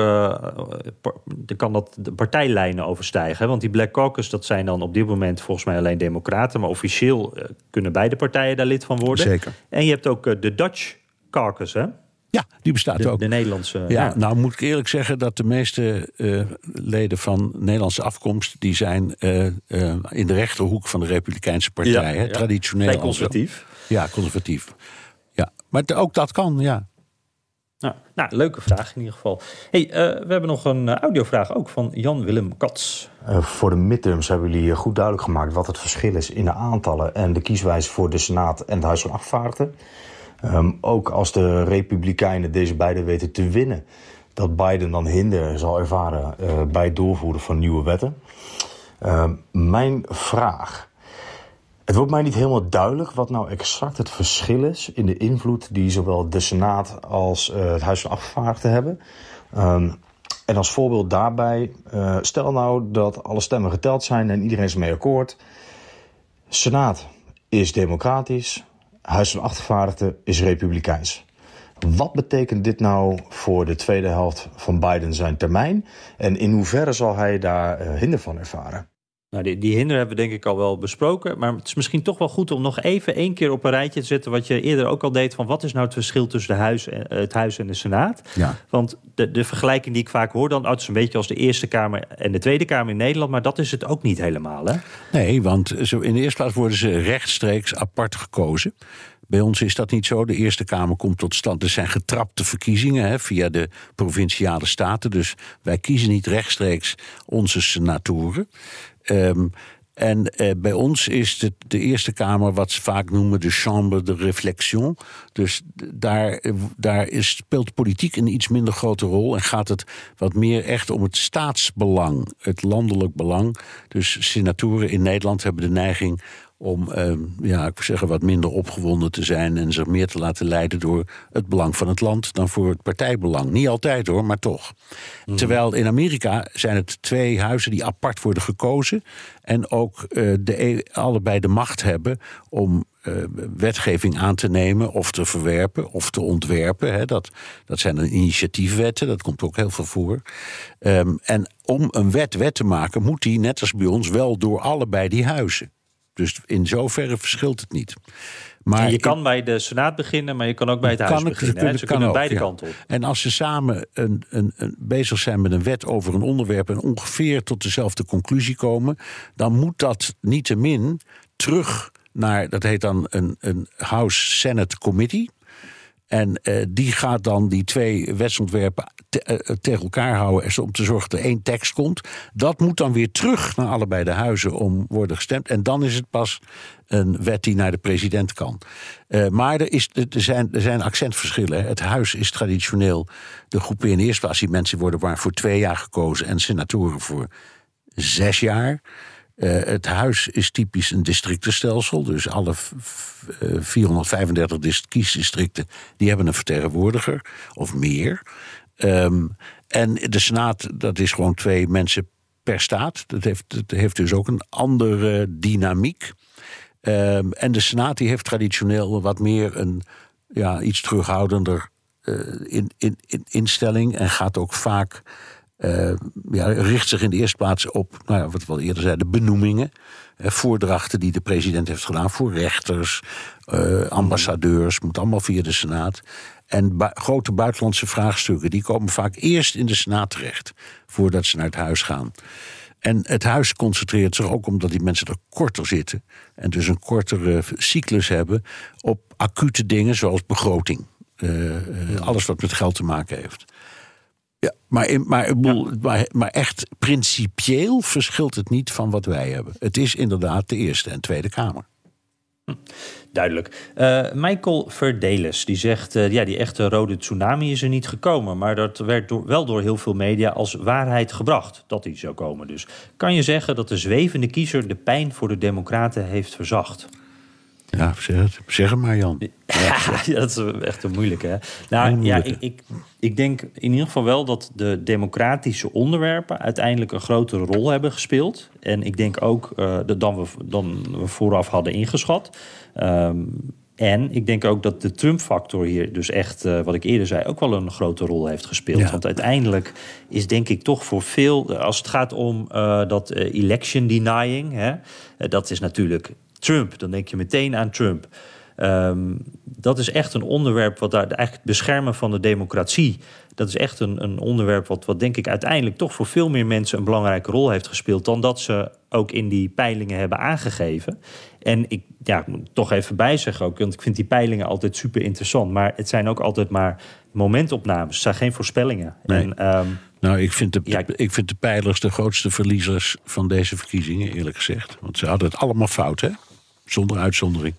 dan kan dat de partijlijnen overstijgen. hè? Want die Black Caucus, dat zijn dan op dit moment volgens mij alleen democraten. Maar officieel eh, kunnen beide partijen daar lid van worden. Zeker. En je hebt ook de Dutch Caucus, hè? Ja, die bestaat De, ook. de Nederlandse. Ja, nou moet ik eerlijk zeggen dat de meeste eh, leden van Nederlandse afkomst... die zijn eh, eh, in de rechterhoek van de Republikeinse Partij. Ja, hè, ja. Traditioneel. Conservatief. Ja, conservatief. Ja, maar t- ook dat kan, ja. Nou, nou, leuke vraag in ieder geval. Hey, eh, we hebben nog een audiovraag ook van Jan-Willem Kats. Uh, voor de midterms hebben jullie goed duidelijk gemaakt wat het verschil is in de aantallen en de kieswijze voor de Senaat en het Huis van Afgevaardigden. Um, ook als de Republikeinen deze beide weten te winnen, dat Biden dan hinder zal ervaren uh, bij het doorvoeren van nieuwe wetten. Uh, mijn vraag. Het wordt mij niet helemaal duidelijk wat nou exact het verschil is in de invloed die zowel de Senaat als uh, het Huis van Afgevaardigden hebben. Um, en als voorbeeld daarbij, uh, stel nou dat alle stemmen geteld zijn en iedereen is mee akkoord. Senaat is democratisch, Huis van Afgevaardigden is republikeins. Wat betekent dit nou voor de tweede helft van Biden zijn termijn? En in hoeverre zal hij daar uh, hinder van ervaren? Nou, die, die hinder hebben we denk ik al wel besproken. Maar het is misschien toch wel goed om nog even één keer op een rijtje te zetten... wat je eerder ook al deed, van wat is nou het verschil tussen de huis en, het Huis en de Senaat? Ja. Want de, de vergelijking die ik vaak hoor dan... oh, het is een beetje als de Eerste Kamer en de Tweede Kamer in Nederland... maar dat is het ook niet helemaal, hè? Nee, want zo in de eerste plaats worden ze rechtstreeks apart gekozen. Bij ons is dat niet zo. De Eerste Kamer komt tot stand. Er zijn getrapte verkiezingen hè, via de provinciale staten. Dus wij kiezen niet rechtstreeks onze senatoren. Um, en uh, bij ons is de, de, Eerste Kamer wat ze vaak noemen de chambre de réflexion. Dus daar, daar is, speelt politiek een iets minder grote rol. En gaat het wat meer echt om het staatsbelang, het landelijk belang. Dus senatoren in Nederland hebben de neiging om uh, ja, ik zeggen, wat minder opgewonden te zijn en zich meer te laten leiden door het belang van het land dan voor het partijbelang. Niet altijd hoor, maar toch. Mm. Terwijl in Amerika zijn het twee huizen die apart worden gekozen en ook uh, de, allebei de macht hebben om uh, wetgeving aan te nemen of te verwerpen of te ontwerpen. Hè. Dat, dat zijn dan initiatiefwetten, dat komt ook heel veel voor. Um, en om een wet wet te maken, moet die, net als bij ons, wel door allebei die huizen. Dus in zoverre verschilt het niet. Maar je kan bij de Senaat beginnen, maar je kan ook bij het Huis beginnen. Kunnen, Ze kan kunnen ook, beide ja. kanten op. En als ze samen een, een, een, bezig zijn met een wet over een onderwerp... en ongeveer tot dezelfde conclusie komen... dan moet dat niettemin terug naar, dat heet dan een, een House-Senate Committee... En uh, die gaat dan die twee wetsontwerpen te, uh, tegen elkaar houden om te zorgen dat er één tekst komt. Dat moet dan weer terug naar allebei de huizen om worden gestemd. En dan is het pas een wet die naar de president kan. Uh, maar er, is, er, zijn, er zijn accentverschillen. Het huis is traditioneel de groepen in de eerste plaats. Die mensen worden maar voor twee jaar gekozen en senatoren voor zes jaar. Uh, het huis is typisch een districtenstelsel. Dus alle uh, 435 kiesdistricten die hebben een vertegenwoordiger of meer. Um, en de Senaat, dat is gewoon twee mensen per staat. Dat heeft, dat heeft dus ook een andere dynamiek. Um, en de Senaat die heeft traditioneel wat meer een ja, iets terughoudender uh, in, in, in instelling. En gaat ook vaak ja, richt zich in de eerste plaats op, nou ja, wat we al eerder zeiden, benoemingen. voordrachten die de president heeft gedaan voor rechters, ambassadeurs, moet allemaal via de Senaat. En grote buitenlandse vraagstukken, die komen vaak eerst in de Senaat terecht, voordat ze naar het huis gaan. En het huis concentreert zich ook omdat die mensen er korter zitten. En dus een kortere cyclus hebben op acute dingen zoals begroting. Uh, alles wat met geld te maken heeft. Ja, maar, maar, maar, maar, echt principieel verschilt het niet van wat wij hebben. Het is inderdaad de Eerste en Tweede Kamer. Hm. Duidelijk. Uh, Michael Verdeles die zegt: uh, ja, die echte rode tsunami is er niet gekomen. Maar dat werd door, wel door heel veel media als waarheid gebracht dat die zou komen. Dus kan je zeggen dat de zwevende kiezer de pijn voor de Democraten heeft verzacht? Ja, zeg het, zeg het maar, Jan. Ja, dat is echt een moeilijke. Hè? Nou, ja, ik, ik, ik, denk in ieder geval wel dat de democratische onderwerpen uiteindelijk een grotere rol hebben gespeeld. En ik denk ook uh, dan, we, dan we vooraf hadden ingeschat. Um, en ik denk ook dat de Trump-factor hier dus echt, uh, wat ik eerder zei, ook wel een grote rol heeft gespeeld. Ja. Want uiteindelijk is denk ik toch voor veel, als het gaat om uh, dat election denying, hè, dat is natuurlijk Trump, dan denk je meteen aan Trump. Um, dat is echt een onderwerp wat daar eigenlijk het beschermen van de democratie. Dat is echt een, een onderwerp wat, wat denk ik uiteindelijk toch voor veel meer mensen een belangrijke rol heeft gespeeld dan dat ze ook in die peilingen hebben aangegeven. En ik, ja, ik moet toch even bijzeggen ook, want ik vind die peilingen altijd super interessant. Maar het zijn ook altijd maar momentopnames, het zijn geen voorspellingen. Nee. En, um, nou, ik vind, de, ja, ik vind de peilers de grootste verliezers van deze verkiezingen, eerlijk gezegd. Want ze hadden het allemaal fout, hè? Zonder uitzondering.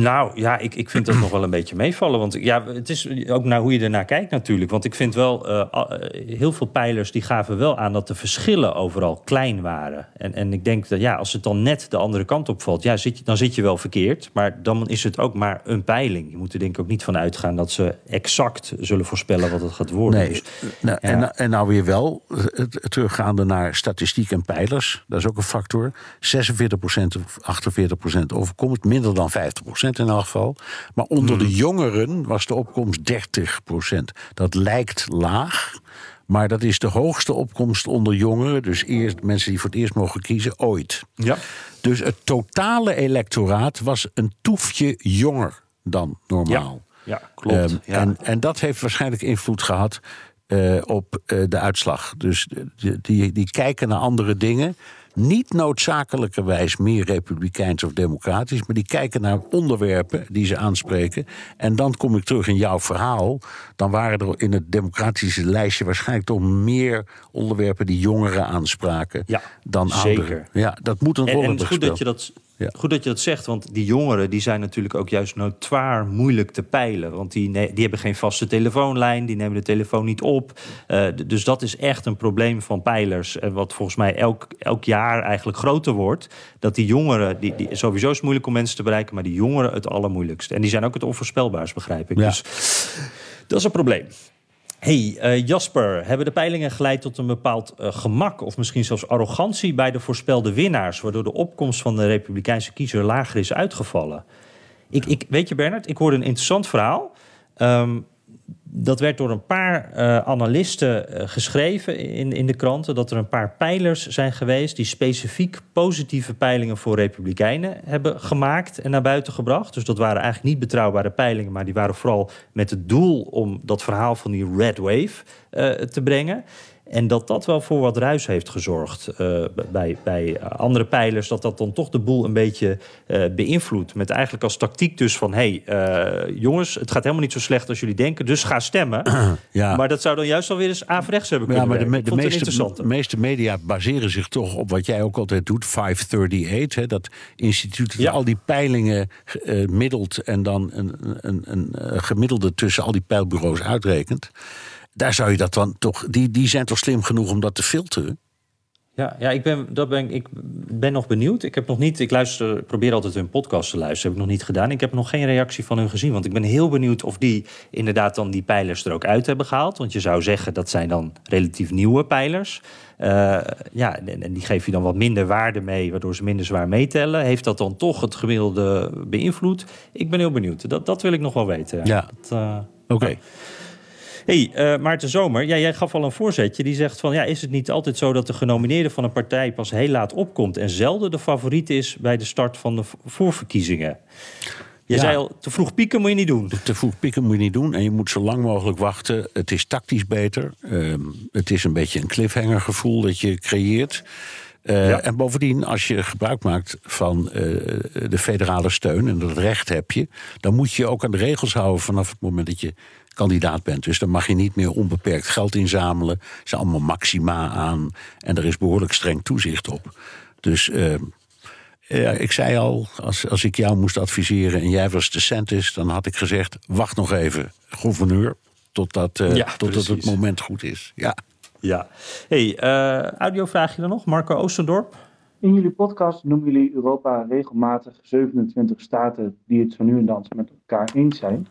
Nou ja, ik, ik vind dat nog wel een beetje meevallen. Want ja, het is ook naar hoe je ernaar kijkt natuurlijk. Want ik vind wel, uh, heel veel pijlers die gaven wel aan dat de verschillen overal klein waren. En, en ik denk dat ja, als het dan net de andere kant opvalt, ja, zit dan zit je wel verkeerd. Maar dan is het ook maar een peiling. Je moet er denk ik ook niet van uitgaan dat ze exact zullen voorspellen wat het gaat worden. Nee, dus, nou, ja. en, en nou weer wel, teruggaande naar statistiek en pijlers, dat is ook een factor. 46% of 48% overkomt, minder dan 50% in geval. Maar onder de jongeren was de opkomst 30% Dat lijkt laag. Maar dat is de hoogste opkomst onder jongeren. Dus eerst, mensen die voor het eerst mogen kiezen, ooit. Ja. Dus het totale electoraat was een toefje jonger dan normaal. Ja, ja klopt. Um, ja. En, en dat heeft waarschijnlijk invloed gehad uh, op uh, de uitslag. Dus die, die, die kijken naar andere dingen niet noodzakelijkerwijs meer republikeins of democratisch, maar die kijken naar onderwerpen die ze aanspreken. En dan kom ik terug in jouw verhaal. Dan waren er in het democratische lijstje waarschijnlijk toch meer onderwerpen die jongeren aanspraken ja, dan zeker. anderen. Ja, dat moet een rol en, en het is goed dat je dat ja. Goed dat je dat zegt, want die jongeren die zijn natuurlijk ook juist notoir moeilijk te peilen. Want die, die hebben geen vaste telefoonlijn, die nemen de telefoon niet op. Uh, dus dat is echt een probleem van peilers. En wat volgens mij elk, elk jaar eigenlijk groter wordt. Dat die jongeren, die, die, sowieso is het moeilijk om mensen te bereiken, maar die jongeren het allermoeilijkste. En die zijn ook het onvoorspelbaars, begrijp ik. Ja. Dus dat is een probleem. Hey uh, Jasper, hebben de peilingen geleid tot een bepaald uh, gemak of misschien zelfs arrogantie bij de voorspelde winnaars, waardoor de opkomst van de Republikeinse kiezer lager is uitgevallen? Ik, ik, weet je, Bernard, ik hoorde een interessant verhaal. Um, dat werd door een paar uh, analisten uh, geschreven in, in de kranten. Dat er een paar pijlers zijn geweest. die specifiek positieve peilingen voor Republikeinen hebben gemaakt en naar buiten gebracht. Dus dat waren eigenlijk niet betrouwbare peilingen. maar die waren vooral met het doel om dat verhaal van die Red Wave uh, te brengen. En dat dat wel voor wat ruis heeft gezorgd uh, bij, bij andere pijlers. Dat dat dan toch de boel een beetje uh, beïnvloedt. Met eigenlijk als tactiek dus van... hé, hey, uh, jongens, het gaat helemaal niet zo slecht als jullie denken. Dus ga stemmen. Ja. Maar dat zou dan juist alweer eens averechts hebben ja, kunnen maar de, de, meeste, de meeste media baseren zich toch op wat jij ook altijd doet. 538, hè, dat instituut dat Ja. al die peilingen eh, middelt... en dan een, een, een, een gemiddelde tussen al die peilbureaus uitrekent. Daar zou je dat dan toch... Die, die zijn toch slim genoeg om dat te filteren? Ja, ja ik, ben, dat ben, ik ben nog benieuwd. Ik heb nog niet, ik luister, probeer altijd hun podcast te luisteren. Heb ik nog niet gedaan. Ik heb nog geen reactie van hun gezien. Want ik ben heel benieuwd of die inderdaad dan die pijlers er ook uit hebben gehaald. Want je zou zeggen dat zijn dan relatief nieuwe pijlers. Uh, ja, en, en die geef je dan wat minder waarde mee, waardoor ze minder zwaar meetellen. Heeft dat dan toch het gemiddelde beïnvloed? Ik ben heel benieuwd. Dat, dat wil ik nog wel weten. Ja. Uh, Oké. Okay. Hey, uh, Maarten Zomer, ja, jij gaf al een voorzetje. Die zegt van, ja, is het niet altijd zo dat de genomineerde van een partij pas heel laat opkomt... en zelden de favoriet is bij de start van de voorverkiezingen? Je ja. zei al, te vroeg pieken moet je niet doen. Te vroeg pieken moet je niet doen. En je moet zo lang mogelijk wachten. Het is tactisch beter. Uh, het is een beetje een cliffhanger gevoel dat je creëert. Uh, ja. En bovendien, als je gebruik maakt van uh, de federale steun... en dat recht heb je... dan moet je ook aan de regels houden vanaf het moment dat je kandidaat bent. Dus dan mag je niet meer onbeperkt geld inzamelen. Er zijn allemaal maxima aan. En er is behoorlijk streng toezicht op. Dus uh, ja, ik zei al, als, als ik jou moest adviseren en jij was de centis, dan had ik gezegd: wacht nog even, gouverneur, totdat, ja, totdat het moment goed is. Ja. Ja. Hey, uh, audiovraagje dan nog, Marco Oostendorp. In jullie podcast noemen jullie Europa regelmatig 27 staten die het zo nu en dan met elkaar eens zijn.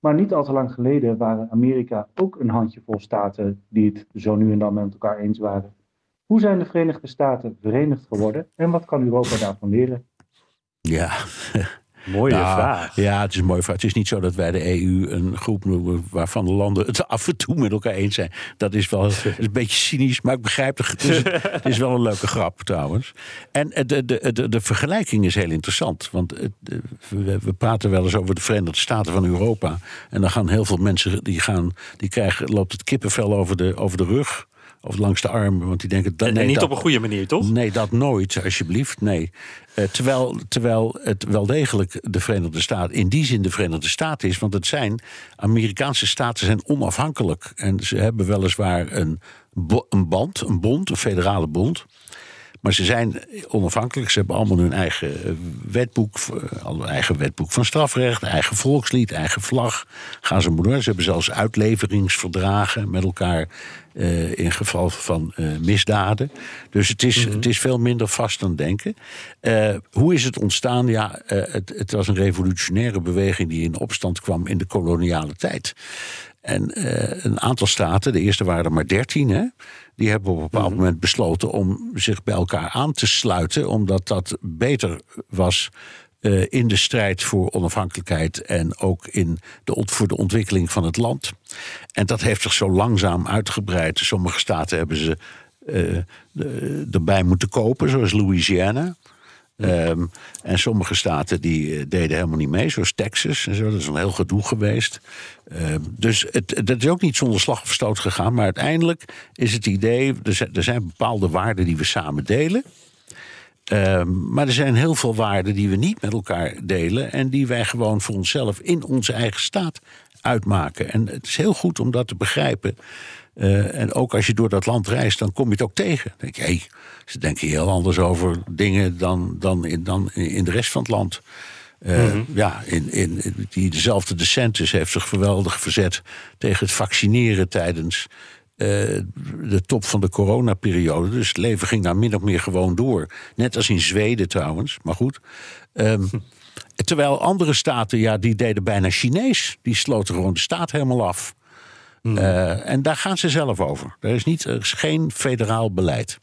Maar niet al te lang geleden waren Amerika ook een handjevol staten die het zo nu en dan met elkaar eens waren. Hoe zijn de Verenigde Staten verenigd geworden en wat kan Europa daarvan leren? Ja, Mooie nou, vraag. Ja, het is een mooie vraag. Het is niet zo dat wij de EU een groep noemen waarvan de landen het af en toe met elkaar eens zijn. Dat is wel een beetje cynisch, maar ik begrijp het. Het is, het is wel een leuke grap trouwens. En de, de, de, de vergelijking is heel interessant. Want we praten wel eens over de Verenigde Staten van Europa. En dan gaan heel veel mensen die gaan, die krijgen, loopt het kippenvel over de, over de rug. Of langs de arm, want die denken... Dat, nee, niet op een goede manier, toch? Nee, dat nooit, alsjeblieft, nee. Uh, terwijl, terwijl het wel degelijk de Verenigde Staten... in die zin de Verenigde Staten is, want het zijn... Amerikaanse staten zijn onafhankelijk. En ze hebben weliswaar een, een band, een bond, een federale bond... Maar ze zijn onafhankelijk. Ze hebben allemaal hun eigen eh, wetboek, uh, eigen wetboek van strafrecht, eigen volkslied, eigen vlag. Gaan ze maar Ze hebben zelfs uitleveringsverdragen met elkaar uh, in geval van uh, misdaden. Dus het is, het is veel minder vast dan denken. Uh, hoe is het ontstaan? Ja, het, het was een revolutionaire beweging die in opstand kwam in de koloniale tijd. En een aantal staten, de eerste waren er maar dertien, hè, die hebben op een bepaald mhm. moment besloten om zich bij elkaar aan te sluiten, omdat dat beter was uh, in de strijd voor onafhankelijkheid en ook in de, voor de ontwikkeling van het land. En dat heeft zich zo langzaam uitgebreid. Sommige staten hebben ze uh, erbij moeten kopen, zoals Louisiana. Um, en sommige staten die deden helemaal niet mee, zoals Texas en zo. Dat is een heel gedoe geweest. Um, dus het, dat is ook niet zonder slag of stoot gegaan. Maar uiteindelijk is het idee, er zijn, er zijn bepaalde waarden die we samen delen. Um, maar er zijn heel veel waarden die we niet met elkaar delen. En die wij gewoon voor onszelf in onze eigen staat uitmaken. En het is heel goed om dat te begrijpen. Uh, en ook als je door dat land reist, dan kom je het ook tegen. Dan denk je, hey, ze denken heel anders over dingen dan, dan, in, dan in de rest van het land. Uh, mm -hmm. Ja, in, in, die, dezelfde DeSantis heeft zich geweldig verzet tegen het vaccineren tijdens uh, de top van de coronaperiode. Dus het leven ging daar min of meer gewoon door. Net als in Zweden trouwens, maar goed. Um, terwijl andere staten, ja, die deden bijna Chinees. Die sloten gewoon de staat helemaal af. Mm. Uh, en daar gaan ze zelf over. Er is, niet, er is geen federaal beleid.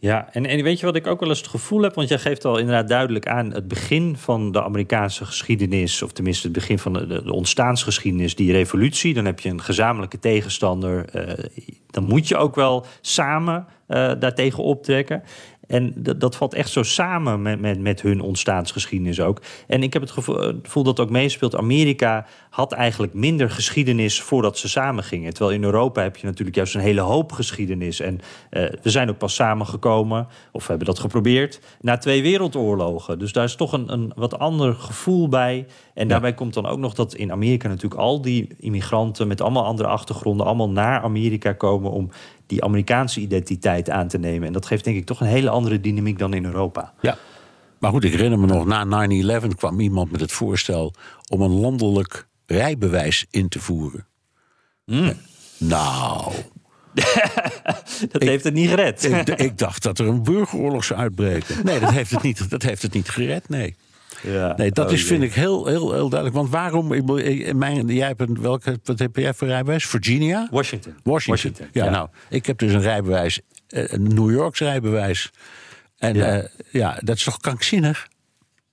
Ja, en, en weet je wat ik ook wel eens het gevoel heb? Want jij geeft al inderdaad duidelijk aan het begin van de Amerikaanse geschiedenis, of tenminste het begin van de, de ontstaansgeschiedenis, die revolutie. Dan heb je een gezamenlijke tegenstander. Uh, dan moet je ook wel samen uh, daartegen optrekken. En dat, dat valt echt zo samen met, met, met hun ontstaansgeschiedenis ook. En ik heb het gevoel, dat ook meespeelt. Amerika had eigenlijk minder geschiedenis voordat ze samen gingen. Terwijl in Europa heb je natuurlijk juist een hele hoop geschiedenis. En uh, we zijn ook pas samengekomen, of we hebben dat geprobeerd, na twee wereldoorlogen. Dus daar is toch een, een wat ander gevoel bij. En ja. daarbij komt dan ook nog dat in Amerika natuurlijk al die immigranten met allemaal andere achtergronden allemaal naar Amerika komen om die Amerikaanse identiteit aan te nemen. En dat geeft denk ik toch een hele andere dynamiek dan in Europa. Ja. Maar goed, ik herinner me nog, na 9-11 kwam iemand met het voorstel om een landelijk rijbewijs in te voeren. Mm. Nou. dat ik, heeft het niet gered. ik, ik, dacht dat er een burgeroorlog zou uitbreken. Nee, dat heeft het niet, dat heeft het niet gered, nee. Ja. Nee, dat oh, is, vind ik heel, heel, heel duidelijk. Want waarom. Mijn, jij hebt welke, wat heb jij voor rijbewijs? Virginia? Washington. Washington. Washington. Ja, ja, nou, ik heb dus een rijbewijs, eh, een New Yorks rijbewijs. En ja, uh, ja dat is toch krankzinnig?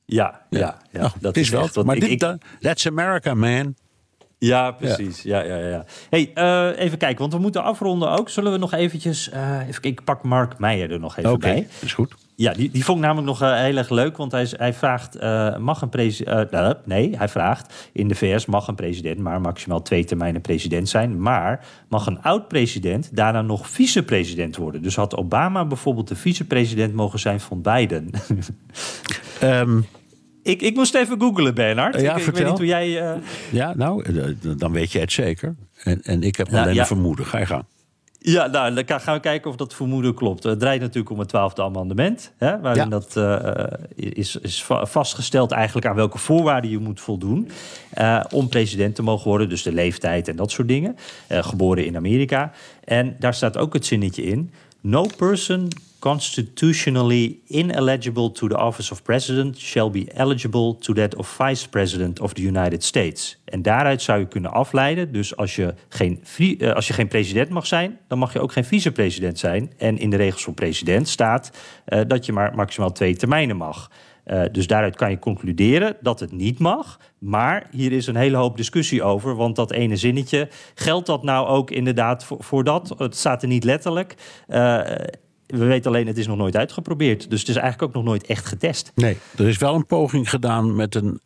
Ja, ja, ja. Nou, dat is wel. Echt, maar dit, ik, that's America, man. Ja, precies. Ja, ja, ja. ja. Hey, uh, even kijken, want we moeten afronden ook. Zullen we nog eventjes... Uh, even kijken, ik pak Mark Meijer er nog even okay, bij. Oké, is goed. Ja, die, die vond ik namelijk nog uh, heel erg leuk. Want hij, hij vraagt, uh, mag een president... Uh, nee, hij vraagt, in de VS mag een president... maar maximaal twee termijnen president zijn. Maar mag een oud-president daarna nog vicepresident worden? Dus had Obama bijvoorbeeld de vicepresident mogen zijn van Biden? um, ik, ik moest even googlen, Bernard. Ja, ik, vertel. ik weet niet hoe jij... Uh... Ja, nou, dan weet je het zeker. En, en ik heb alleen ja. een vermoeden. Ga je gang. Ja, nou, dan gaan we kijken of dat vermoeden klopt. Het draait natuurlijk om het twaalfde amendement. Hè, waarin ja. dat uh, is, is vastgesteld eigenlijk aan welke voorwaarden je moet voldoen... Uh, om president te mogen worden. Dus de leeftijd en dat soort dingen. geboren in Amerika. En daar staat ook het zinnetje in... No person constitutionally ineligible to the office of president shall be eligible to that of vice president of the United States. En daaruit zou je kunnen afleiden, dus als je geen, uh, als je geen president mag zijn, dan mag je ook geen vicepresident zijn. En in de regels voor president staat uh, dat je maar maximaal twee termijnen mag. Uh, dus daaruit kan je concluderen dat het niet mag. Maar hier is een hele hoop discussie over. Want dat ene zinnetje, geldt dat nou ook inderdaad voor, voor dat? Het staat er niet letterlijk. Uh, we weten alleen, het is nog nooit uitgeprobeerd. Dus het is eigenlijk ook nog nooit echt getest. Nee, er is wel een poging gedaan met een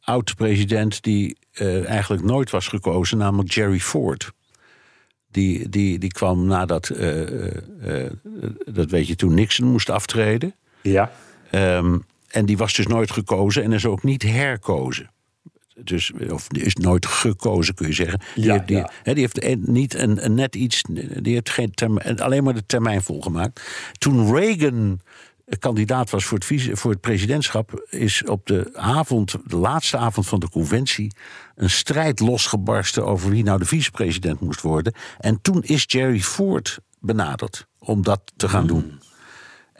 oud-president... die uh, eigenlijk nooit was gekozen, namelijk Jerry Ford. Die, die, die kwam nadat, uh, uh, dat weet je, toen Nixon moest aftreden. Ja. Um, en die was dus nooit gekozen en is ook niet herkozen. Dus, of is nooit gekozen, kun je zeggen. Die, Ja, heeft, die, ja. die heeft niet een, een net iets. Die heeft geen termijn, alleen maar de termijn volgemaakt. Toen Reagan kandidaat was voor het, vice, voor het presidentschap, is op de avond, de laatste avond van de conventie, een strijd losgebarsten over wie nou de vicepresident moest worden. En toen is Jerry Ford benaderd om dat te gaan doen.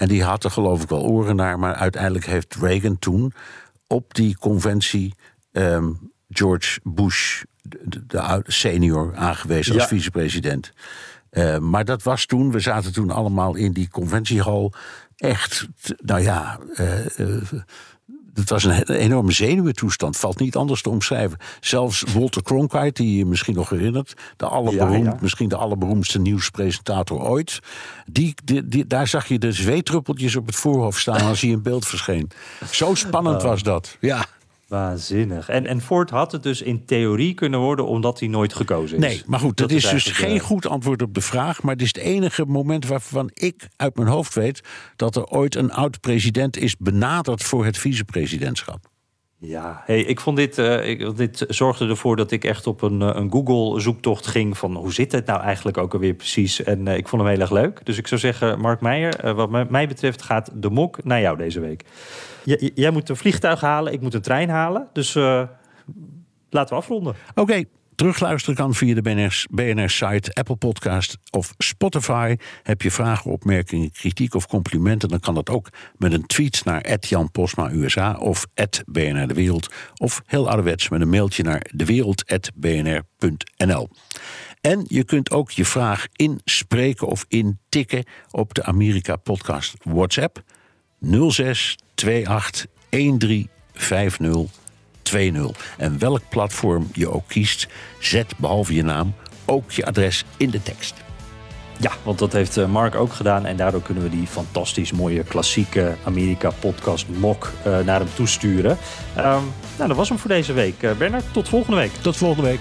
En die had er geloof ik wel oren naar, maar uiteindelijk heeft Reagan toen op die conventie ehm, George Bush, de, de senior, aangewezen als Ja. vicepresident. Eh, maar dat was toen, we zaten toen allemaal in die conventiehal. Echt, nou ja, eh, eh, het was een, enorme zenuwentoestand. Valt niet anders te omschrijven. Zelfs Walter Cronkite, die je misschien nog herinnert. De allerberoemd, Ja, ja. Misschien de allerberoemdste nieuwspresentator ooit. Die, die, die- daar zag je de zweetruppeltjes op het voorhoofd staan als hij in beeld verscheen. Zo spannend was dat. Ja. Waanzinnig. En, en Ford had het dus in theorie kunnen worden omdat hij nooit gekozen is. Nee, maar goed, dat, is, dus geen goed antwoord op de vraag. Maar het is het enige moment waarvan ik uit mijn hoofd weet... dat er ooit een oud-president is benaderd voor het vicepresidentschap. Ja, hey, ik vond dit, eh, ik, dit zorgde ervoor dat ik echt op een, eh, een Google-zoektocht ging van hoe zit het nou eigenlijk ook alweer precies. En eh, ik vond hem heel erg leuk. Dus ik zou zeggen, Mark Meijer, wat mij betreft gaat de mok naar jou deze week. Jij moet een vliegtuig halen, ik moet een trein halen. Dus eh, laten we afronden. Oké, terugluisteren kan via de BNR BNR-site, Apple Podcast of Spotify. Heb je vragen, opmerkingen, kritiek of complimenten... dan kan dat ook met een tweet naar Jan Posma USA of BNR De Wereld... of heel ouderwets met een mailtje naar dewereld.bnr.nl. En je kunt ook je vraag inspreken of intikken op de Amerika Podcast WhatsApp 06 28 13 50 20. En welk platform je ook kiest, zet behalve je naam ook je adres in de tekst. Ja, want dat heeft eh, Mark ook gedaan. En daardoor kunnen we die fantastisch mooie klassieke Amerika-podcast mok eh, naar hem toesturen. Ehm nou, dat was hem voor deze week. Eh, Bernard, tot volgende week. Tot volgende week.